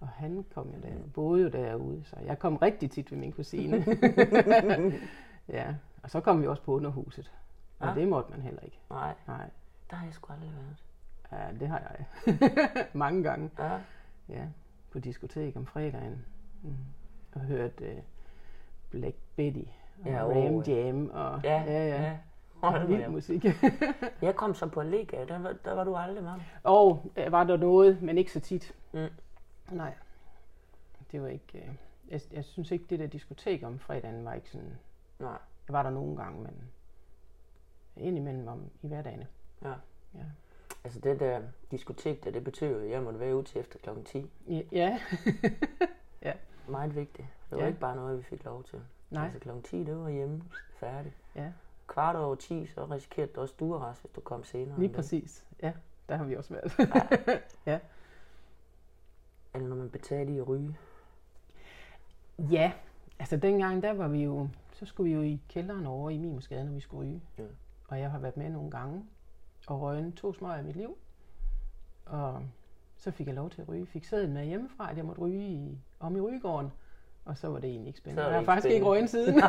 Og han kom jo der, boede jo derude, så jeg kom rigtig tit ved min kusine. ja, og så kom vi også på underhuset. Og Ja. det måtte man heller ikke. Nej, Nej, der har jeg sgu aldrig været. ja, det har jeg. Mange gange. Ja. Ja, på diskotek om fredagen. Mm. Og hørt uh, Black Betty og Ja, ja, Ram ja. Jam og Ja, ja, ja. ja. Nu vild musik. Jeg kom så på Lega, der, var- der var du aldrig med. og øh, var der noget, men ikke så tit. Mm. Nej, det var ikke... Øh, jeg, jeg synes ikke, det der diskotek om fredagen var ikke sådan... Nej. Jeg var der nogle gange, men indimellem om i hverdagene. Ja. Ja. Altså det der diskotek der, det betød jo, at jeg måtte være ude til efter klokken 10. Ja, ja. Meget vigtigt. Det var Ja. ikke bare noget, vi fik lov til. Nej. Altså klokken 10, det var hjemme færdig. Ja. Kvart over 10, så risikerede du også stuerest, hvis du kom senere. lige præcis. Ja, der har vi også været. Eller når man betalte i at ryge. Ja, altså dengang, der var vi jo, så skulle vi jo i kælderen over i Mimosgade, når vi skulle ryge. Ja. Og jeg har været med nogle gange og røget to smøger i mit liv. Og så fik jeg lov til at ryge. Fik sæden med hjemmefra, at jeg måtte ryge i, om i rygegården. Og så var det egentlig ikke spændende. Så Jeg har ikke faktisk ikke røget siden.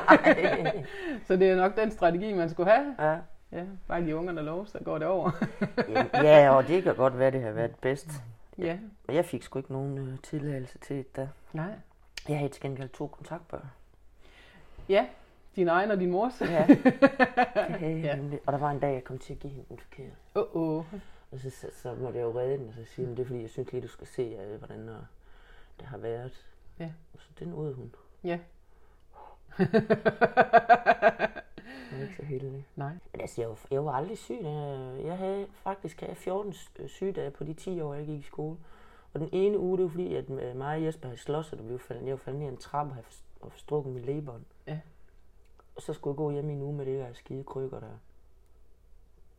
Så det er nok den strategi, man skulle have. ja. Ja, bare de ungerne lov, så går det over. ja, og det kan godt være, det har været bedst. ja, Og jeg fik sgu ikke nogen øh, tilladelse til det der. nej. Jeg havde til gengæld to kontaktbøger. Ja, din egen og din mors. Ja, det Ja. Og der var en dag, jeg kom til at give hende den forkert. Åh, oh, oh. Og så, så, så måtte jeg jo redde den, og så sige, det er fordi, jeg synes lige, du skal se, øh, hvordan øh, det har været. Ja. Så den ud hun. Ja. Jeg var ikke så heldig. Nej. Men altså, jeg var, jeg var aldrig syg. Jeg, havde faktisk havde 14 øh, sygedage på de 10 år, jeg gik i skole. Og den ene uge, det var fordi, at øh, mig og Jesper havde slås, og vi var faldet, jeg var faldet ned ad en trappe og forstrukket min lægebånd. Ja. Og så skulle jeg gå hjem i en uge med det der skide krykker der.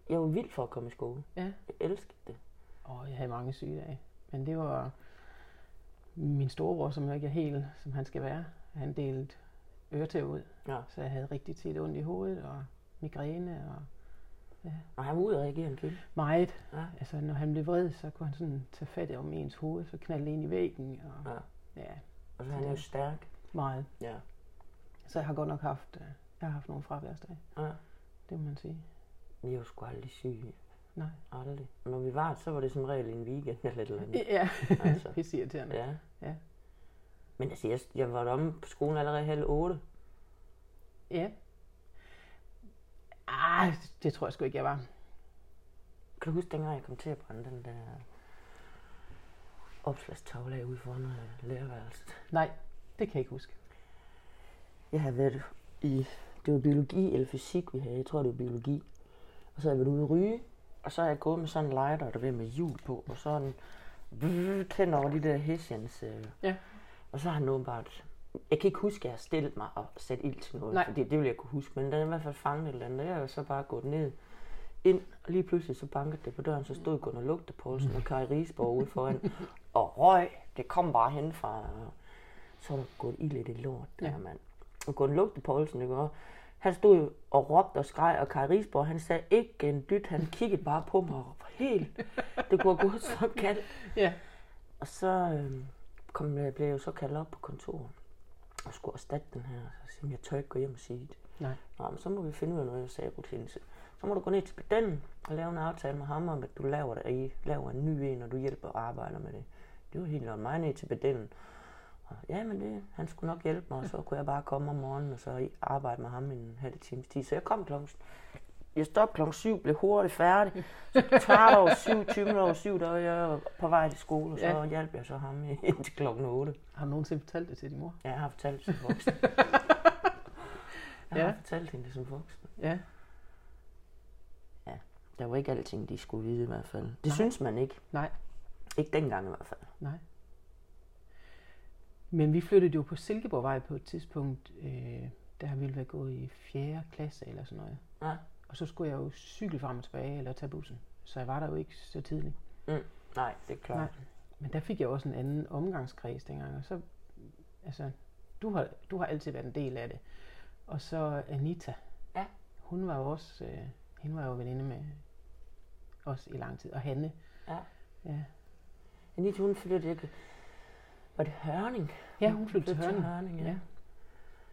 Jeg var vild for at komme i skole. Ja. Jeg elskede det. Åh, jeg havde mange sygedage. Men det var min storebror, som jo ikke er helt, som han skal være. Han delte øretæv ud. Ja. Så jeg havde rigtig tit ondt i hovedet og migræne og Og han var en kæmpe. meget. Ja. Altså, når han blev vred, så kunne han sådan tage fat om ens hoved, så knalde det ind i væggen. Og, Ja. ja, Og så er han jo stærk. meget. Ja. Så jeg har godt nok haft, øh, jeg har haft nogle fraværsdage, ja. det må man sige. Men jeg var sgu aldrig syg. Nej. Aldrig. Når vi var, så var det som regel en weekend eller et eller andet. Ja, Altså. pisse irriterende. Ja. Ja. Men altså, jeg, jeg var deromme på skolen allerede halv otte. Ja. Ah, det tror jeg sgu ikke, jeg var. Kan du huske, dengang jeg kom til at brænde den der opslagstavle af ude foran øh, lærerværelset? Nej, det kan jeg ikke huske. Jeg havde været i, det var biologi eller fysik, vi havde. Jeg tror, det var biologi. Og så havde jeg været ude at ryge. Og så har jeg gået med sådan en lighter, der var med hjul på. Og så en tændt over de der hessians. Øh. Ja. Og så har han åbenbart... Jeg kan ikke huske, at jeg har stillet mig og sat ild til noget, Nej. fordi det ville jeg kunne huske. Men den er i hvert fald fanget et eller andet. Jeg har så bare gået ned ind, og lige pludselig så bankede det på døren, så stod Gunnar Lugtepolsen og Kai Rigsborg ude foran, og røg, det kom bare hen fra, så var der gået ild i det lort der, Ja. mand. Og Gunnar Lugtepolsen, ikke også? Han stod jo og råbte og skreg, og Kai Rigsborg, han sagde ikke en dyt, han kiggede bare på mig og var helt, det kunne have gået så kaldt. Ja. Og så øh, kom, jeg, blev jeg jo så kaldt op på kontoret og skulle erstatte den her. Så siger jeg, tør ikke gå hjem og sige det. Nej. Nå, men så må vi finde ud af noget, jeg sagde til Så må du gå ned til pedellen og lave en aftale med ham om, at du laver, det, I laver en ny en, og du hjælper og arbejder med det. Det var helt noget mig ned til pedellen. Og, ja, men det, han skulle nok hjælpe mig, og så kunne jeg bare komme om morgenen og så arbejde med ham i en halv times tid. Så jeg kom klokken jeg stoppede klokken 7, blev hurtigt færdig. Så kvart over 7, 20 minutter over 7, der var jeg på vej til skole, og så Ja. ja. hjalp jeg så ham indtil klokken 8. Har du nogensinde fortalt det til din mor? Ja, jeg har fortalt det som voksen. Jeg Ja. har fortalt hende det som voksen. Ja. Der var ikke alting, de skulle vide i hvert fald. Det. Nej. synes man ikke. Nej. Ikke dengang i hvert fald. Nej. Men vi flyttede jo på Silkeborgvej på et tidspunkt, øh, der har vi været gået i 4. klasse eller sådan noget. Ja. Og så skulle jeg jo cykle frem og tilbage eller tage bussen. Så jeg var der jo ikke så tidligt. Nej, det er klart. Nej. Men der fik jeg også en anden omgangskreds dengang. Og så, altså, du har, du har altid været en del af det. Og så Anita. Ja. Hun var jo også, øh, hende var jo veninde med os i lang tid. Og Hanne. Ja. Ja, Anita, hun flyttede ikke. Var det Hørning? ja hun flyttede til Hørning. Hørning, ja. Ja. ja.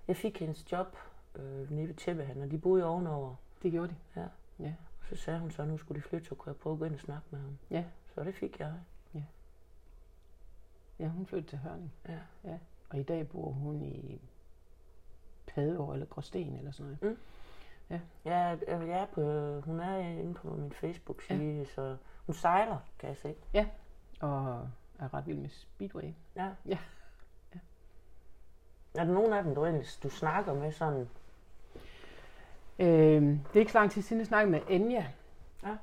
Jeg fik hendes job øh, nede ved Tæppehan, og de boede ovenover. Det gjorde de. Og så sagde hun så, at nu skulle de flytte, så kunne jeg prøve at gå ind og snakke med ham. Ja. Så det fik jeg. Ja, hun flyttede til Hørning. Ja. Og i dag bor hun i Padborg eller Gråsten eller sådan noget. Ja, øh, jeg er på, hun er inde på min Facebook-side, ja. så hun sejler, kan jeg se. Og er ret vild med Speedway. Ja. Ja. ja. Er der nogen af dem, du egentlig du snakker med sådan? Øh, det er ikke så lang tid siden, jeg snakkede med Anja. Ja.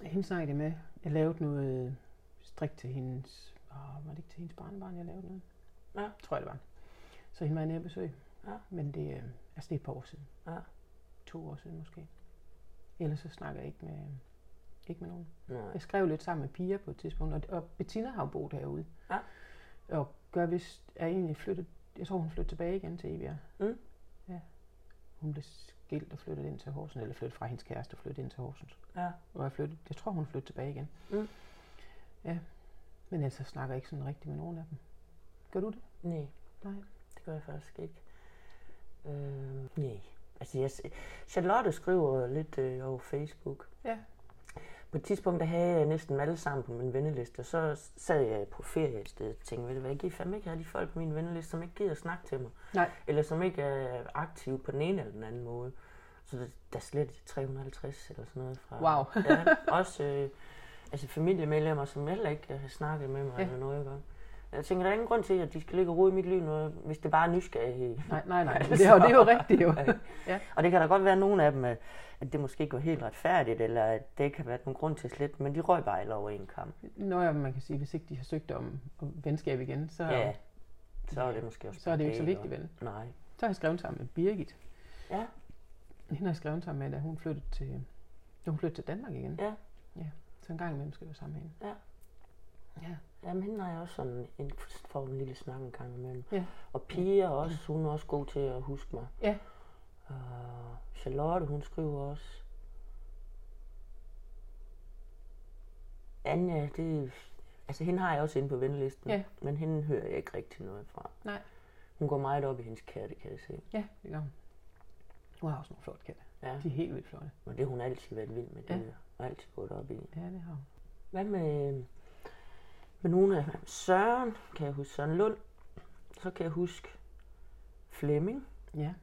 Hende snakkede jeg med. Jeg lavede noget strik til hendes... Åh, var det ikke til hendes barnebarn, jeg lavede noget? Ja. Tror jeg, det var. Så hende var jeg nede at besøge. Ja. Men det, øh, altså det er et par år siden. Ja. To år siden måske. Ellers så snakker jeg ikke med, ikke med nogen. Nej. Jeg skrev lidt sammen med Pia på et tidspunkt, og, og Bettina har jo boet herude. Ja. Og gør vist, er egentlig flyttet, jeg tror hun flyttede tilbage igen til Evia. Mm. Ja. Hun blev skilt og flyttede ind til Horsens, eller flyttede fra hendes kæreste og flyttede ind til Horsens. Ja. Og jeg, flyttede, jeg tror, hun flyttede tilbage igen. Mm. Ja. Men ellers så snakker jeg ikke sådan rigtig med nogen af dem. Gør du det? Nej, Nej. det gør jeg faktisk ikke. Øh, nej. Altså, jeg, Charlotte skriver lidt øh, over Facebook. Ja. På et tidspunkt, der havde jeg næsten alle sammen på min venneliste, og så sad jeg på ferie et sted og tænkte, ved du hvad, jeg giver fandme ikke have de folk på min venneliste, som ikke gider at snakke til mig. Nej. Eller som ikke er aktive på den ene eller den anden måde. Så der, der er slet 350 eller sådan noget fra. Wow. ja, også øh, altså familiemedlemmer, som heller ikke har snakket med mig ja. eller noget. Ikke? Jeg tænker, der er ingen grund til, at de skal ligge og rode i mit liv, når, hvis det bare er nysgerrighed. Nej, nej, nej. Men det er jo, det er jo rigtigt jo. Ja. Og det kan da godt være, at nogle af dem, at at det måske går helt retfærdigt, eller at det ikke har været nogen grund til slet, men de røg bare alle over en kamp. Nå ja, man kan sige, hvis ikke de har søgt om, om venskab igen, så, Ja, så er det måske også så er det jo ikke så vigtigt, vel? Nej. Så har jeg skrevet sammen med Birgit. Ja, Hende har jeg skrevet sammen med, da hun flyttede til, da hun flyttede til Danmark igen. ja. Så en gang imellem skriver jeg sammen med hende. Ja. Ja. Jamen, hende har jeg også sådan en, for en lille snak en gang imellem. Ja. Og Pia også, hun er også god til at huske mig. Ja. Og Charlotte, hun skriver også. Anja, det Altså, hende har jeg også inde på ventelisten. Ja. Men hende hører jeg ikke rigtig noget fra. Nej. Hun går meget op i hendes katte, kan jeg se. Ja, det gør hun. Hun har også nogle flotte katte. Ja. De er helt vildt flotte. Og det har hun altid været vild med. Det ja. Og altid gået op i. Ja, det har hun. Hvad med, med nogle af Søren, kan jeg huske Søren Lund. Så kan jeg huske Flemming Ja.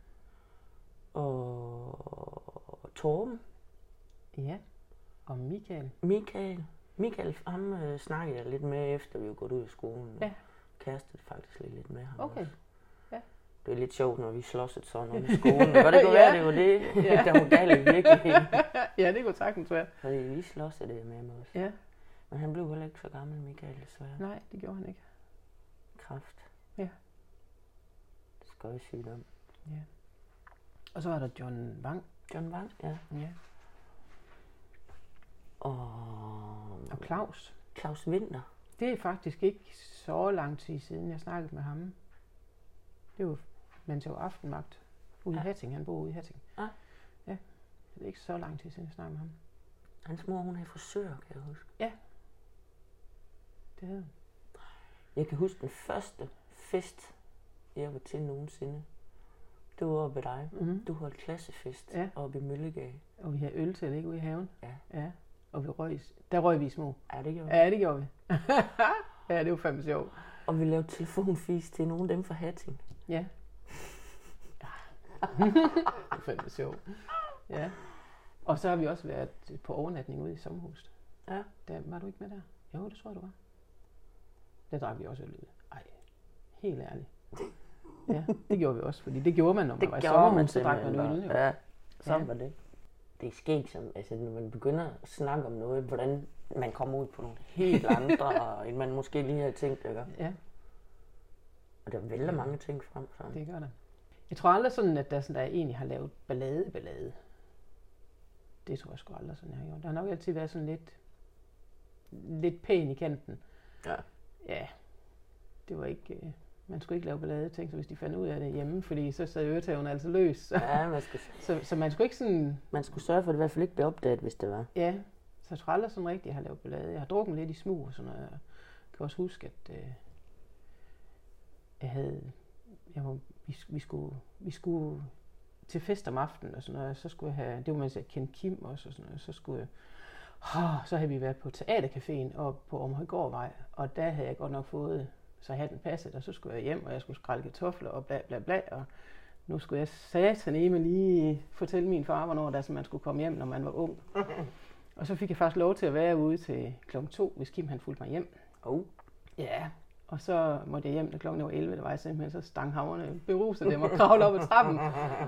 og Torben, Ja. Og Michael. Michael. Michael, ham øh, snakkede jeg lidt med, efter vi var gået ud af skolen. Ja. Kærestede faktisk lidt, lidt med ham Okay. også. Ja. Det er lidt sjovt, når vi slås et sådan om i skolen. Godt, det kunne være, det var det, Ja. der var galt i virkeligheden. ja, det kunne sagtens være. Fordi vi slås det med ham også. Ja. Men han blev heller ikke så gammel, Michael, desværre. Nej, det gjorde han ikke. Kraft. Ja. Skøjsygdom. Ja. Og så var der John Wang. John Wang, ja. Ja. Og Og Claus. Claus Winter. Det er faktisk ikke så lang tid siden, jeg snakkede med ham. Det var, mens jeg var aftenmagt ude i Ja. Hatting. Han bor ude i Hatting. Ja. Ja. Det er ikke så lang tid siden, jeg snakkede med ham. Hans mor, hun er frisør, kan jeg huske. Det han. Jeg kan huske den første fest, jeg var til nogensinde. Det var oppe ved dig. Mm-hmm. Du holdt klassefest Ja. oppe i Møllegade. Og vi havde øl til, ikke ude i haven. Ja. Ja. Og vi røg, der røg vi små. Ja, det gjorde vi. Ja, det gjorde vi. ja, det var fandme sjovt. Og vi lavede telefonfis til nogle af dem fra Hatting. Ja. det var fandme sjovt. Ja. Og så har vi også været på overnatning ude i sommerhuset. Ja. Der, var du ikke med der? Jo, det tror jeg, du var. Der drak vi også øl. Ej, helt ærligt. Ja, det gjorde vi også, fordi det gjorde man, når man Det var i sommerhus, så drak man øl. Jo. Ja, sådan Ja. var det. Det er sket som, altså når man begynder at snakke om noget, hvordan man kommer ud på nogle helt andre, end man måske lige havde tænkt, ikke? ja, Og der vælter mange ting frem. Så. det gør der. Jeg tror aldrig sådan, at der, sådan, der egentlig har lavet ballade, ballade. Det tror jeg sgu aldrig sådan, jeg har gjort. Der har nok altid været sådan lidt, lidt pæn i kanten. Ja. Ja, det var ikke... øh, Man skulle ikke lave ballade, tænk så hvis de fandt ud af det hjemme, fordi så sad øretæverne altså løs. Så, Ja, man skulle, så, så man skulle ikke sådan... man skulle sørge for, at det i hvert fald ikke blev opdaget, hvis det var. Ja, så jeg tror aldrig sådan rigtigt, jeg har lavet ballade. Jeg har drukket lidt i smug og sådan noget. Jeg kan også huske, at øh, jeg havde... Jeg var, vi, vi, skulle, vi skulle til fest om aftenen og sådan noget. Så skulle jeg have... Det var mens jeg kendte Kim også og sådan noget. Så skulle jeg... Oh, så havde vi været på Teatercaféen og på Omhøjgårdvej, og der havde jeg godt nok fået, så hatten passet, og så skulle jeg hjem, og jeg skulle skrælle kartofler og bla bla bla, og nu skulle jeg satan med lige fortælle min far, hvornår der, man skulle komme hjem, når man var ung. Og så fik jeg faktisk lov til at være ude til klokken 2, hvis Kim han fulgte mig hjem. Oh. Ja, og så måtte jeg hjem, da klokken var 11, der var jeg simpelthen så stanghaverne beruset dem og kravle op ad trappen.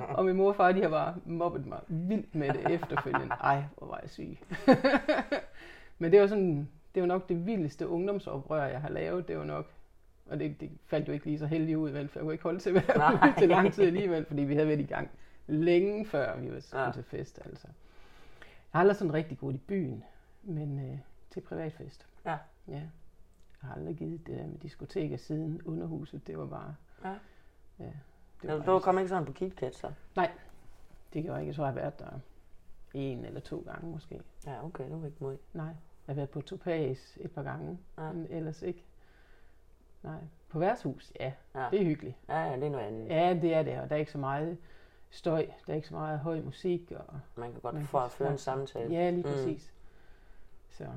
Og min mor og far, de har bare mobbet mig vildt med det efterfølgende. Ej, hvor var jeg syg. Men det var sådan, det var nok det vildeste ungdomsoprør, jeg har lavet. Det var nok, og det, det faldt jo ikke lige så heldigt ud, vel, for jeg kunne ikke holde til at være til lang tid alligevel, fordi vi havde været i gang længe før vi var Ja. til fest. Altså. Jeg har aldrig sådan rigtig gået i byen, men øh, til privatfest. Ja. Ja. Jeg har aldrig givet det der med diskoteker siden underhuset. Det var bare... Ja. Ja, det Du, var du bare, kom ikke sådan på KitKat, så? det gjorde jeg ikke. Jeg tror, jeg har været der en eller to gange måske. Ja, okay, du var ikke mod. Nej. Jeg har været på Topaz et par gange, Ja. men ellers ikke. Nej. På værtshus, ja. Ja. Det er hyggeligt. Ja, ja, det er noget andet. Ja, det er det, og der er ikke så meget støj. Der er ikke så meget høj musik. Og, Man kan godt Man få at føre en samtale. ja, lige Mm. præcis. Så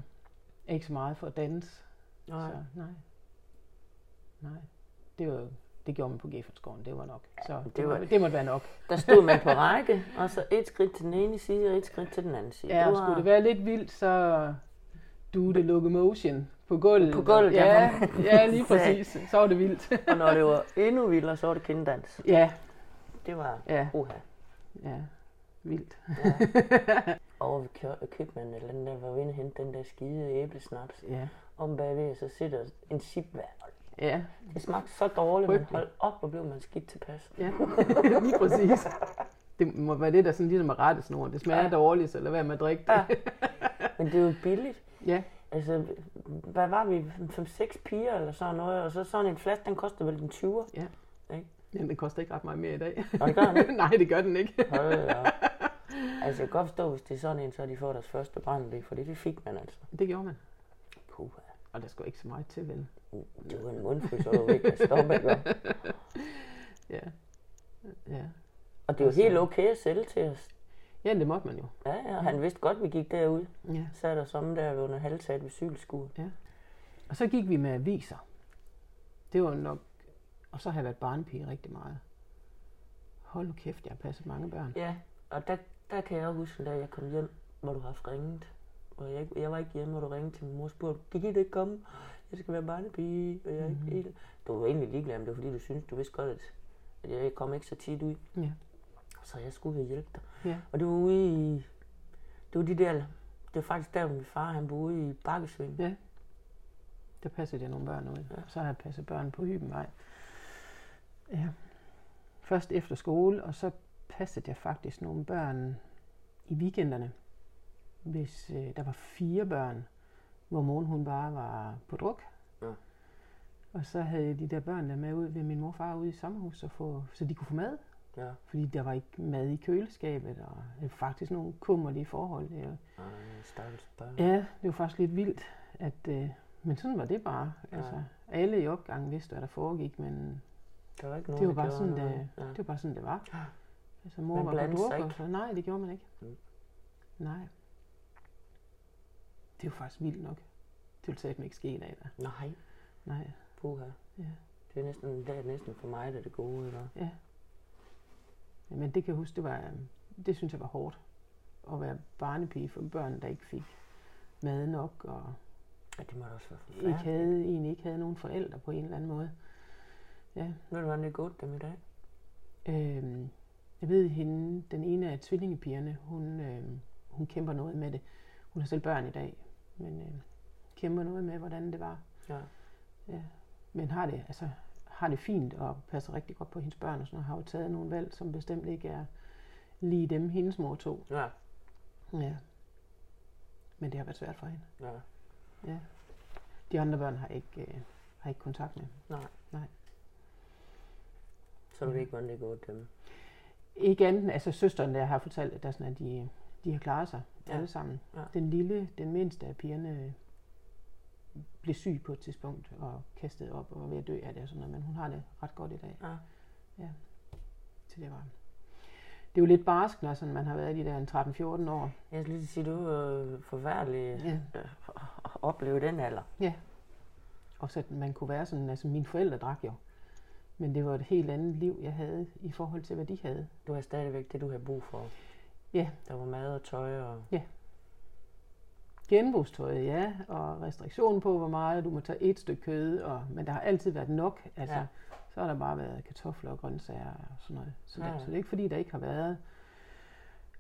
ikke så meget for at danse. Nej. Så, nej. Nej. Det var det gjorde man på Geffersgården, det var nok. Så det, det var- det måtte være nok. Der stod man på række, og så et skridt til den ene side, og et skridt til den anden side. Ja, Det og var- skulle det være lidt vildt, så do the locomotion på gulvet. På gulvet, ja, ja. hvor- Ja, lige præcis. Så var det vildt. Og når det var endnu vildere, så var det kindedans. Ja, Det var ja, uha. ja. Vildt. Ja. Over ved kø- købmanden eller den der var vi inde og hente den der skide æblesnaps. Ja, Om bagved, så sidder en sipvær. ja, Det smagte så dårligt, men Frygteligt. hold op, hvor blev man skidt tilpas. ja. lige præcis. Det må være det, der sådan ligesom er rettesnor. Det smager Ja. dårligt, så lad være med at drikke det. Ja. Men det er jo billigt. Ja, Altså, hvad var vi? 5-6 piger eller sådan noget, og så sådan en flaske, den koster vel en 20'er. men det koster ikke ret meget mere i dag. Og det gør den ikke. Nej, det gør den ikke. Hold da op. Altså, jeg kan godt forstå, hvis det er sådan en, så de fået deres første brændelig, for det fik man altså. Det gjorde man. Og der skulle ikke så meget til, vel? det var en mundfuld, så var du ikke at stoppe, ikke? Ja. Ja. Og det er jo helt okay at sælge til os. Ja, det måtte man jo. Ja, ja, han vidste godt, vi gik derud. Ja. Så er der som der under halvtaget ved cykelskuret. Og så gik vi med aviser. Det var nok... Og så har jeg været barnepige rigtig meget. Hold nu kæft, jeg har passet mange børn. Ja, og der, der kan jeg huske, da jeg kom hjem, hvor du har haft ringet. Og jeg, jeg var ikke hjemme, hvor du ringede til min mor og spurgte, kan I ikke komme? Jeg skal være barnepige, og jeg er Mhm. ikke helt... Du var egentlig ligeglad, men det var fordi, du synes, du vidste godt, at, at jeg kom ikke så tit ud. Ja. Så jeg skulle hjælpe dig. Ja. Og det var ude i... Det var de der... Det var faktisk der, hvor min far han boede i Bakkesving. Ja. Der passede jeg nogle børn ud. Ja. Og så har jeg passet børn på Hybenvej. Ja. Først efter skole, og så passede jeg faktisk nogle børn i weekenderne. Hvis øh, der var fire børn, hvor moren hun bare var på druk. Ja. Og så havde jeg de der børn der med ud ved min morfar ude i sommerhus, og få, så de kunne få mad. Ja. Fordi der var ikke mad i køleskabet, og det var faktisk nogle kummerlige forhold. Det, Ej, stakkels børn. Ja, det var faktisk lidt vildt, at, øh, men sådan var det bare. Altså, alle i opgangen vidste, hvad der foregik, men Der var ikke nogen, det var, bare sådan, noget. det, Ja. det var bare sådan, det var. Ja. Altså, mor Man var på druk, og så, nej, det gjorde man ikke. Mm. Nej. Det er jo faktisk vildt nok. Det ville satme ikke ske i dag, da. Nej, Nej, puha. Ja. Det er næsten, det er næsten for mig, det er det gode, eller? ja. Men det kan jeg huske, det var, øhm, det synes jeg var hårdt. At være barnepige for børn, der ikke fik mad nok, og Ja, det må da også være ikke forfærdeligt. havde, egentlig ikke havde nogen forældre på en eller anden måde. Ja, Ved du, hvordan det gået dem i dag? Øhm, jeg ved hende, den ene af tvillingepigerne, hun, øhm, hun kæmper noget med det. Hun har selv børn i dag, men øhm, kæmper noget med, hvordan det var. Ja. Ja. Men har det, altså, har det fint og passer rigtig godt på hendes børn og sådan noget. Har jo taget nogle valg, som bestemt ikke er lige dem, hendes mor tog. Ja. Ja. Men det har været svært for hende. Ja. Ja. De andre børn har ikke, øh, har ikke kontakt med. Nej. Nej. Så du ved ikke, hvordan det gået dem. Ikke andet, altså søsteren der har fortalt, at, der sådan, at de, de har klaret sig Ja. ja. alle sammen. Ja. Den lille, den mindste af pigerne blev syg på et tidspunkt og kastet op og var ved at dø af det og sådan noget, men hun har det ret godt i dag. Ja. Så det var det er jo lidt barsk, når sådan, man har været i de der en 13-14 år. Jeg skulle lige sige, du var forfærdelig Ja. øh, at opleve den alder. Og så at man kunne være sådan, altså mine forældre drak jo. Men det var et helt andet liv, jeg havde i forhold til, hvad de havde. Du har stadigvæk det, du har brug for. Ja. Der var mad og tøj og... Genbrugstøj, ja, og restriktion på, hvor meget du må tage et stykke kød, og, men der har altid været nok. Altså, Ja. ja. Så har der bare været kartofler og grøntsager og sådan noget. Så, Ja, ja. ja. så det er ikke fordi, der ikke har været.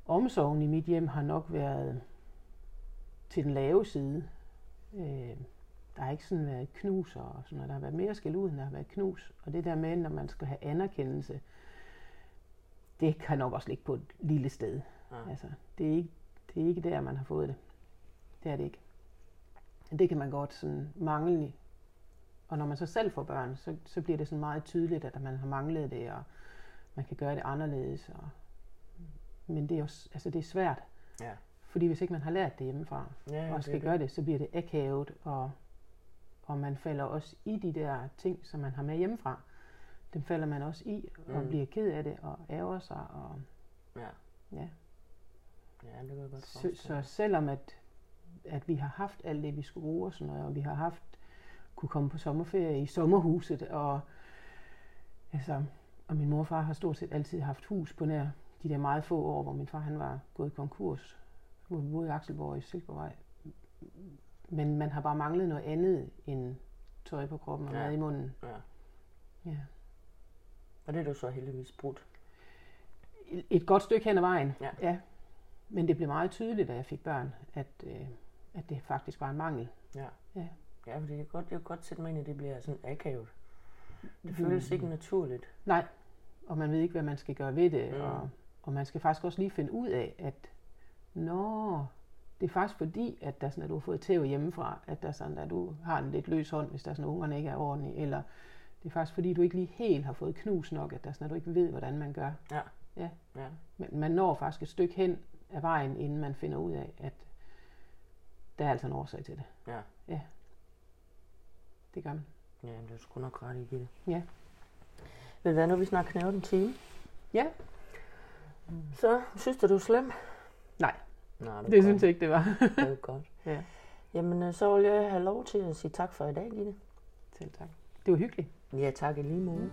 Omsorgen i mit hjem har nok været til den lave side. Øh, der har ikke sådan været knus og sådan noget. Der har været mere skæld ud, end der har været knus. Og det der med, når man skal have anerkendelse, det kan nok også ligge på et lille sted. Ja. Altså, det er, ikke, det er ikke der, man har fået det. Det er det ikke. Det kan man godt sådan mangle. Og når man så selv får børn, så, så bliver det sådan meget tydeligt, at man har manglet det, og man kan gøre det anderledes. Og, men det er, s- altså det er svært, Ja. fordi hvis ikke man har lært det hjemmefra, Ja, og skal gøre det, så bliver det akavet, og, og man falder også i de der ting, som man har med hjemmefra. Dem falder man også i, og Mm. bliver ked af det, og ærger sig, og Ja. ja. Ja, det kan jeg godt Så, så selvom at at vi har haft alt det, vi skulle bruge og sådan noget, og vi har haft, kunne komme på sommerferie i sommerhuset, og altså, og min mor og far har stort set altid haft hus på nær de der meget få år, hvor min far han var gået konkurs, hvor vi boede i Akselborg i Silkeborgvej. Men man har bare manglet noget andet end tøj på kroppen og Ja. mad i munden. Ja. Ja. Og det er du så heldigvis brudt. Et godt stykke hen ad vejen. Ja. ja. Men det blev meget tydeligt, da jeg fik børn, at, øh, at det faktisk var en mangel. Ja. Ja. Ja, fordi jeg kan godt, jeg kan godt sætte mig ind i, at det bliver sådan akavet. Det føles ikke naturligt. Nej, og man ved ikke, hvad man skal gøre ved det. Mm. Mm. Og, og man skal faktisk også lige finde ud af, at nå, det er faktisk fordi, at, der sådan, at du har fået tæv hjemmefra, at, der sådan, at du har en lidt løs hånd, hvis der er sådan, ungerne ikke er ordentlige, eller det er faktisk fordi, du ikke lige helt har fået knus nok, at, der sådan, at du ikke ved, hvordan man gør. Ja. Ja. Ja. Men man når faktisk et stykke hen af vejen, inden man finder ud af, at der er altså en årsag til det. Ja. Ja. Det gør man. Ja, det er sgu nok ret i det. Ja. Du hvad, nu vi snart knævet en time. Ja. Så synes du, du er slem? Nej, Nej, det synes jeg ikke, det var. Det er godt. Ja. Jamen, øh, så vil jeg have lov til at sige tak for i dag, Line. Selv tak. Det var hyggeligt. Ja, tak i lige måde.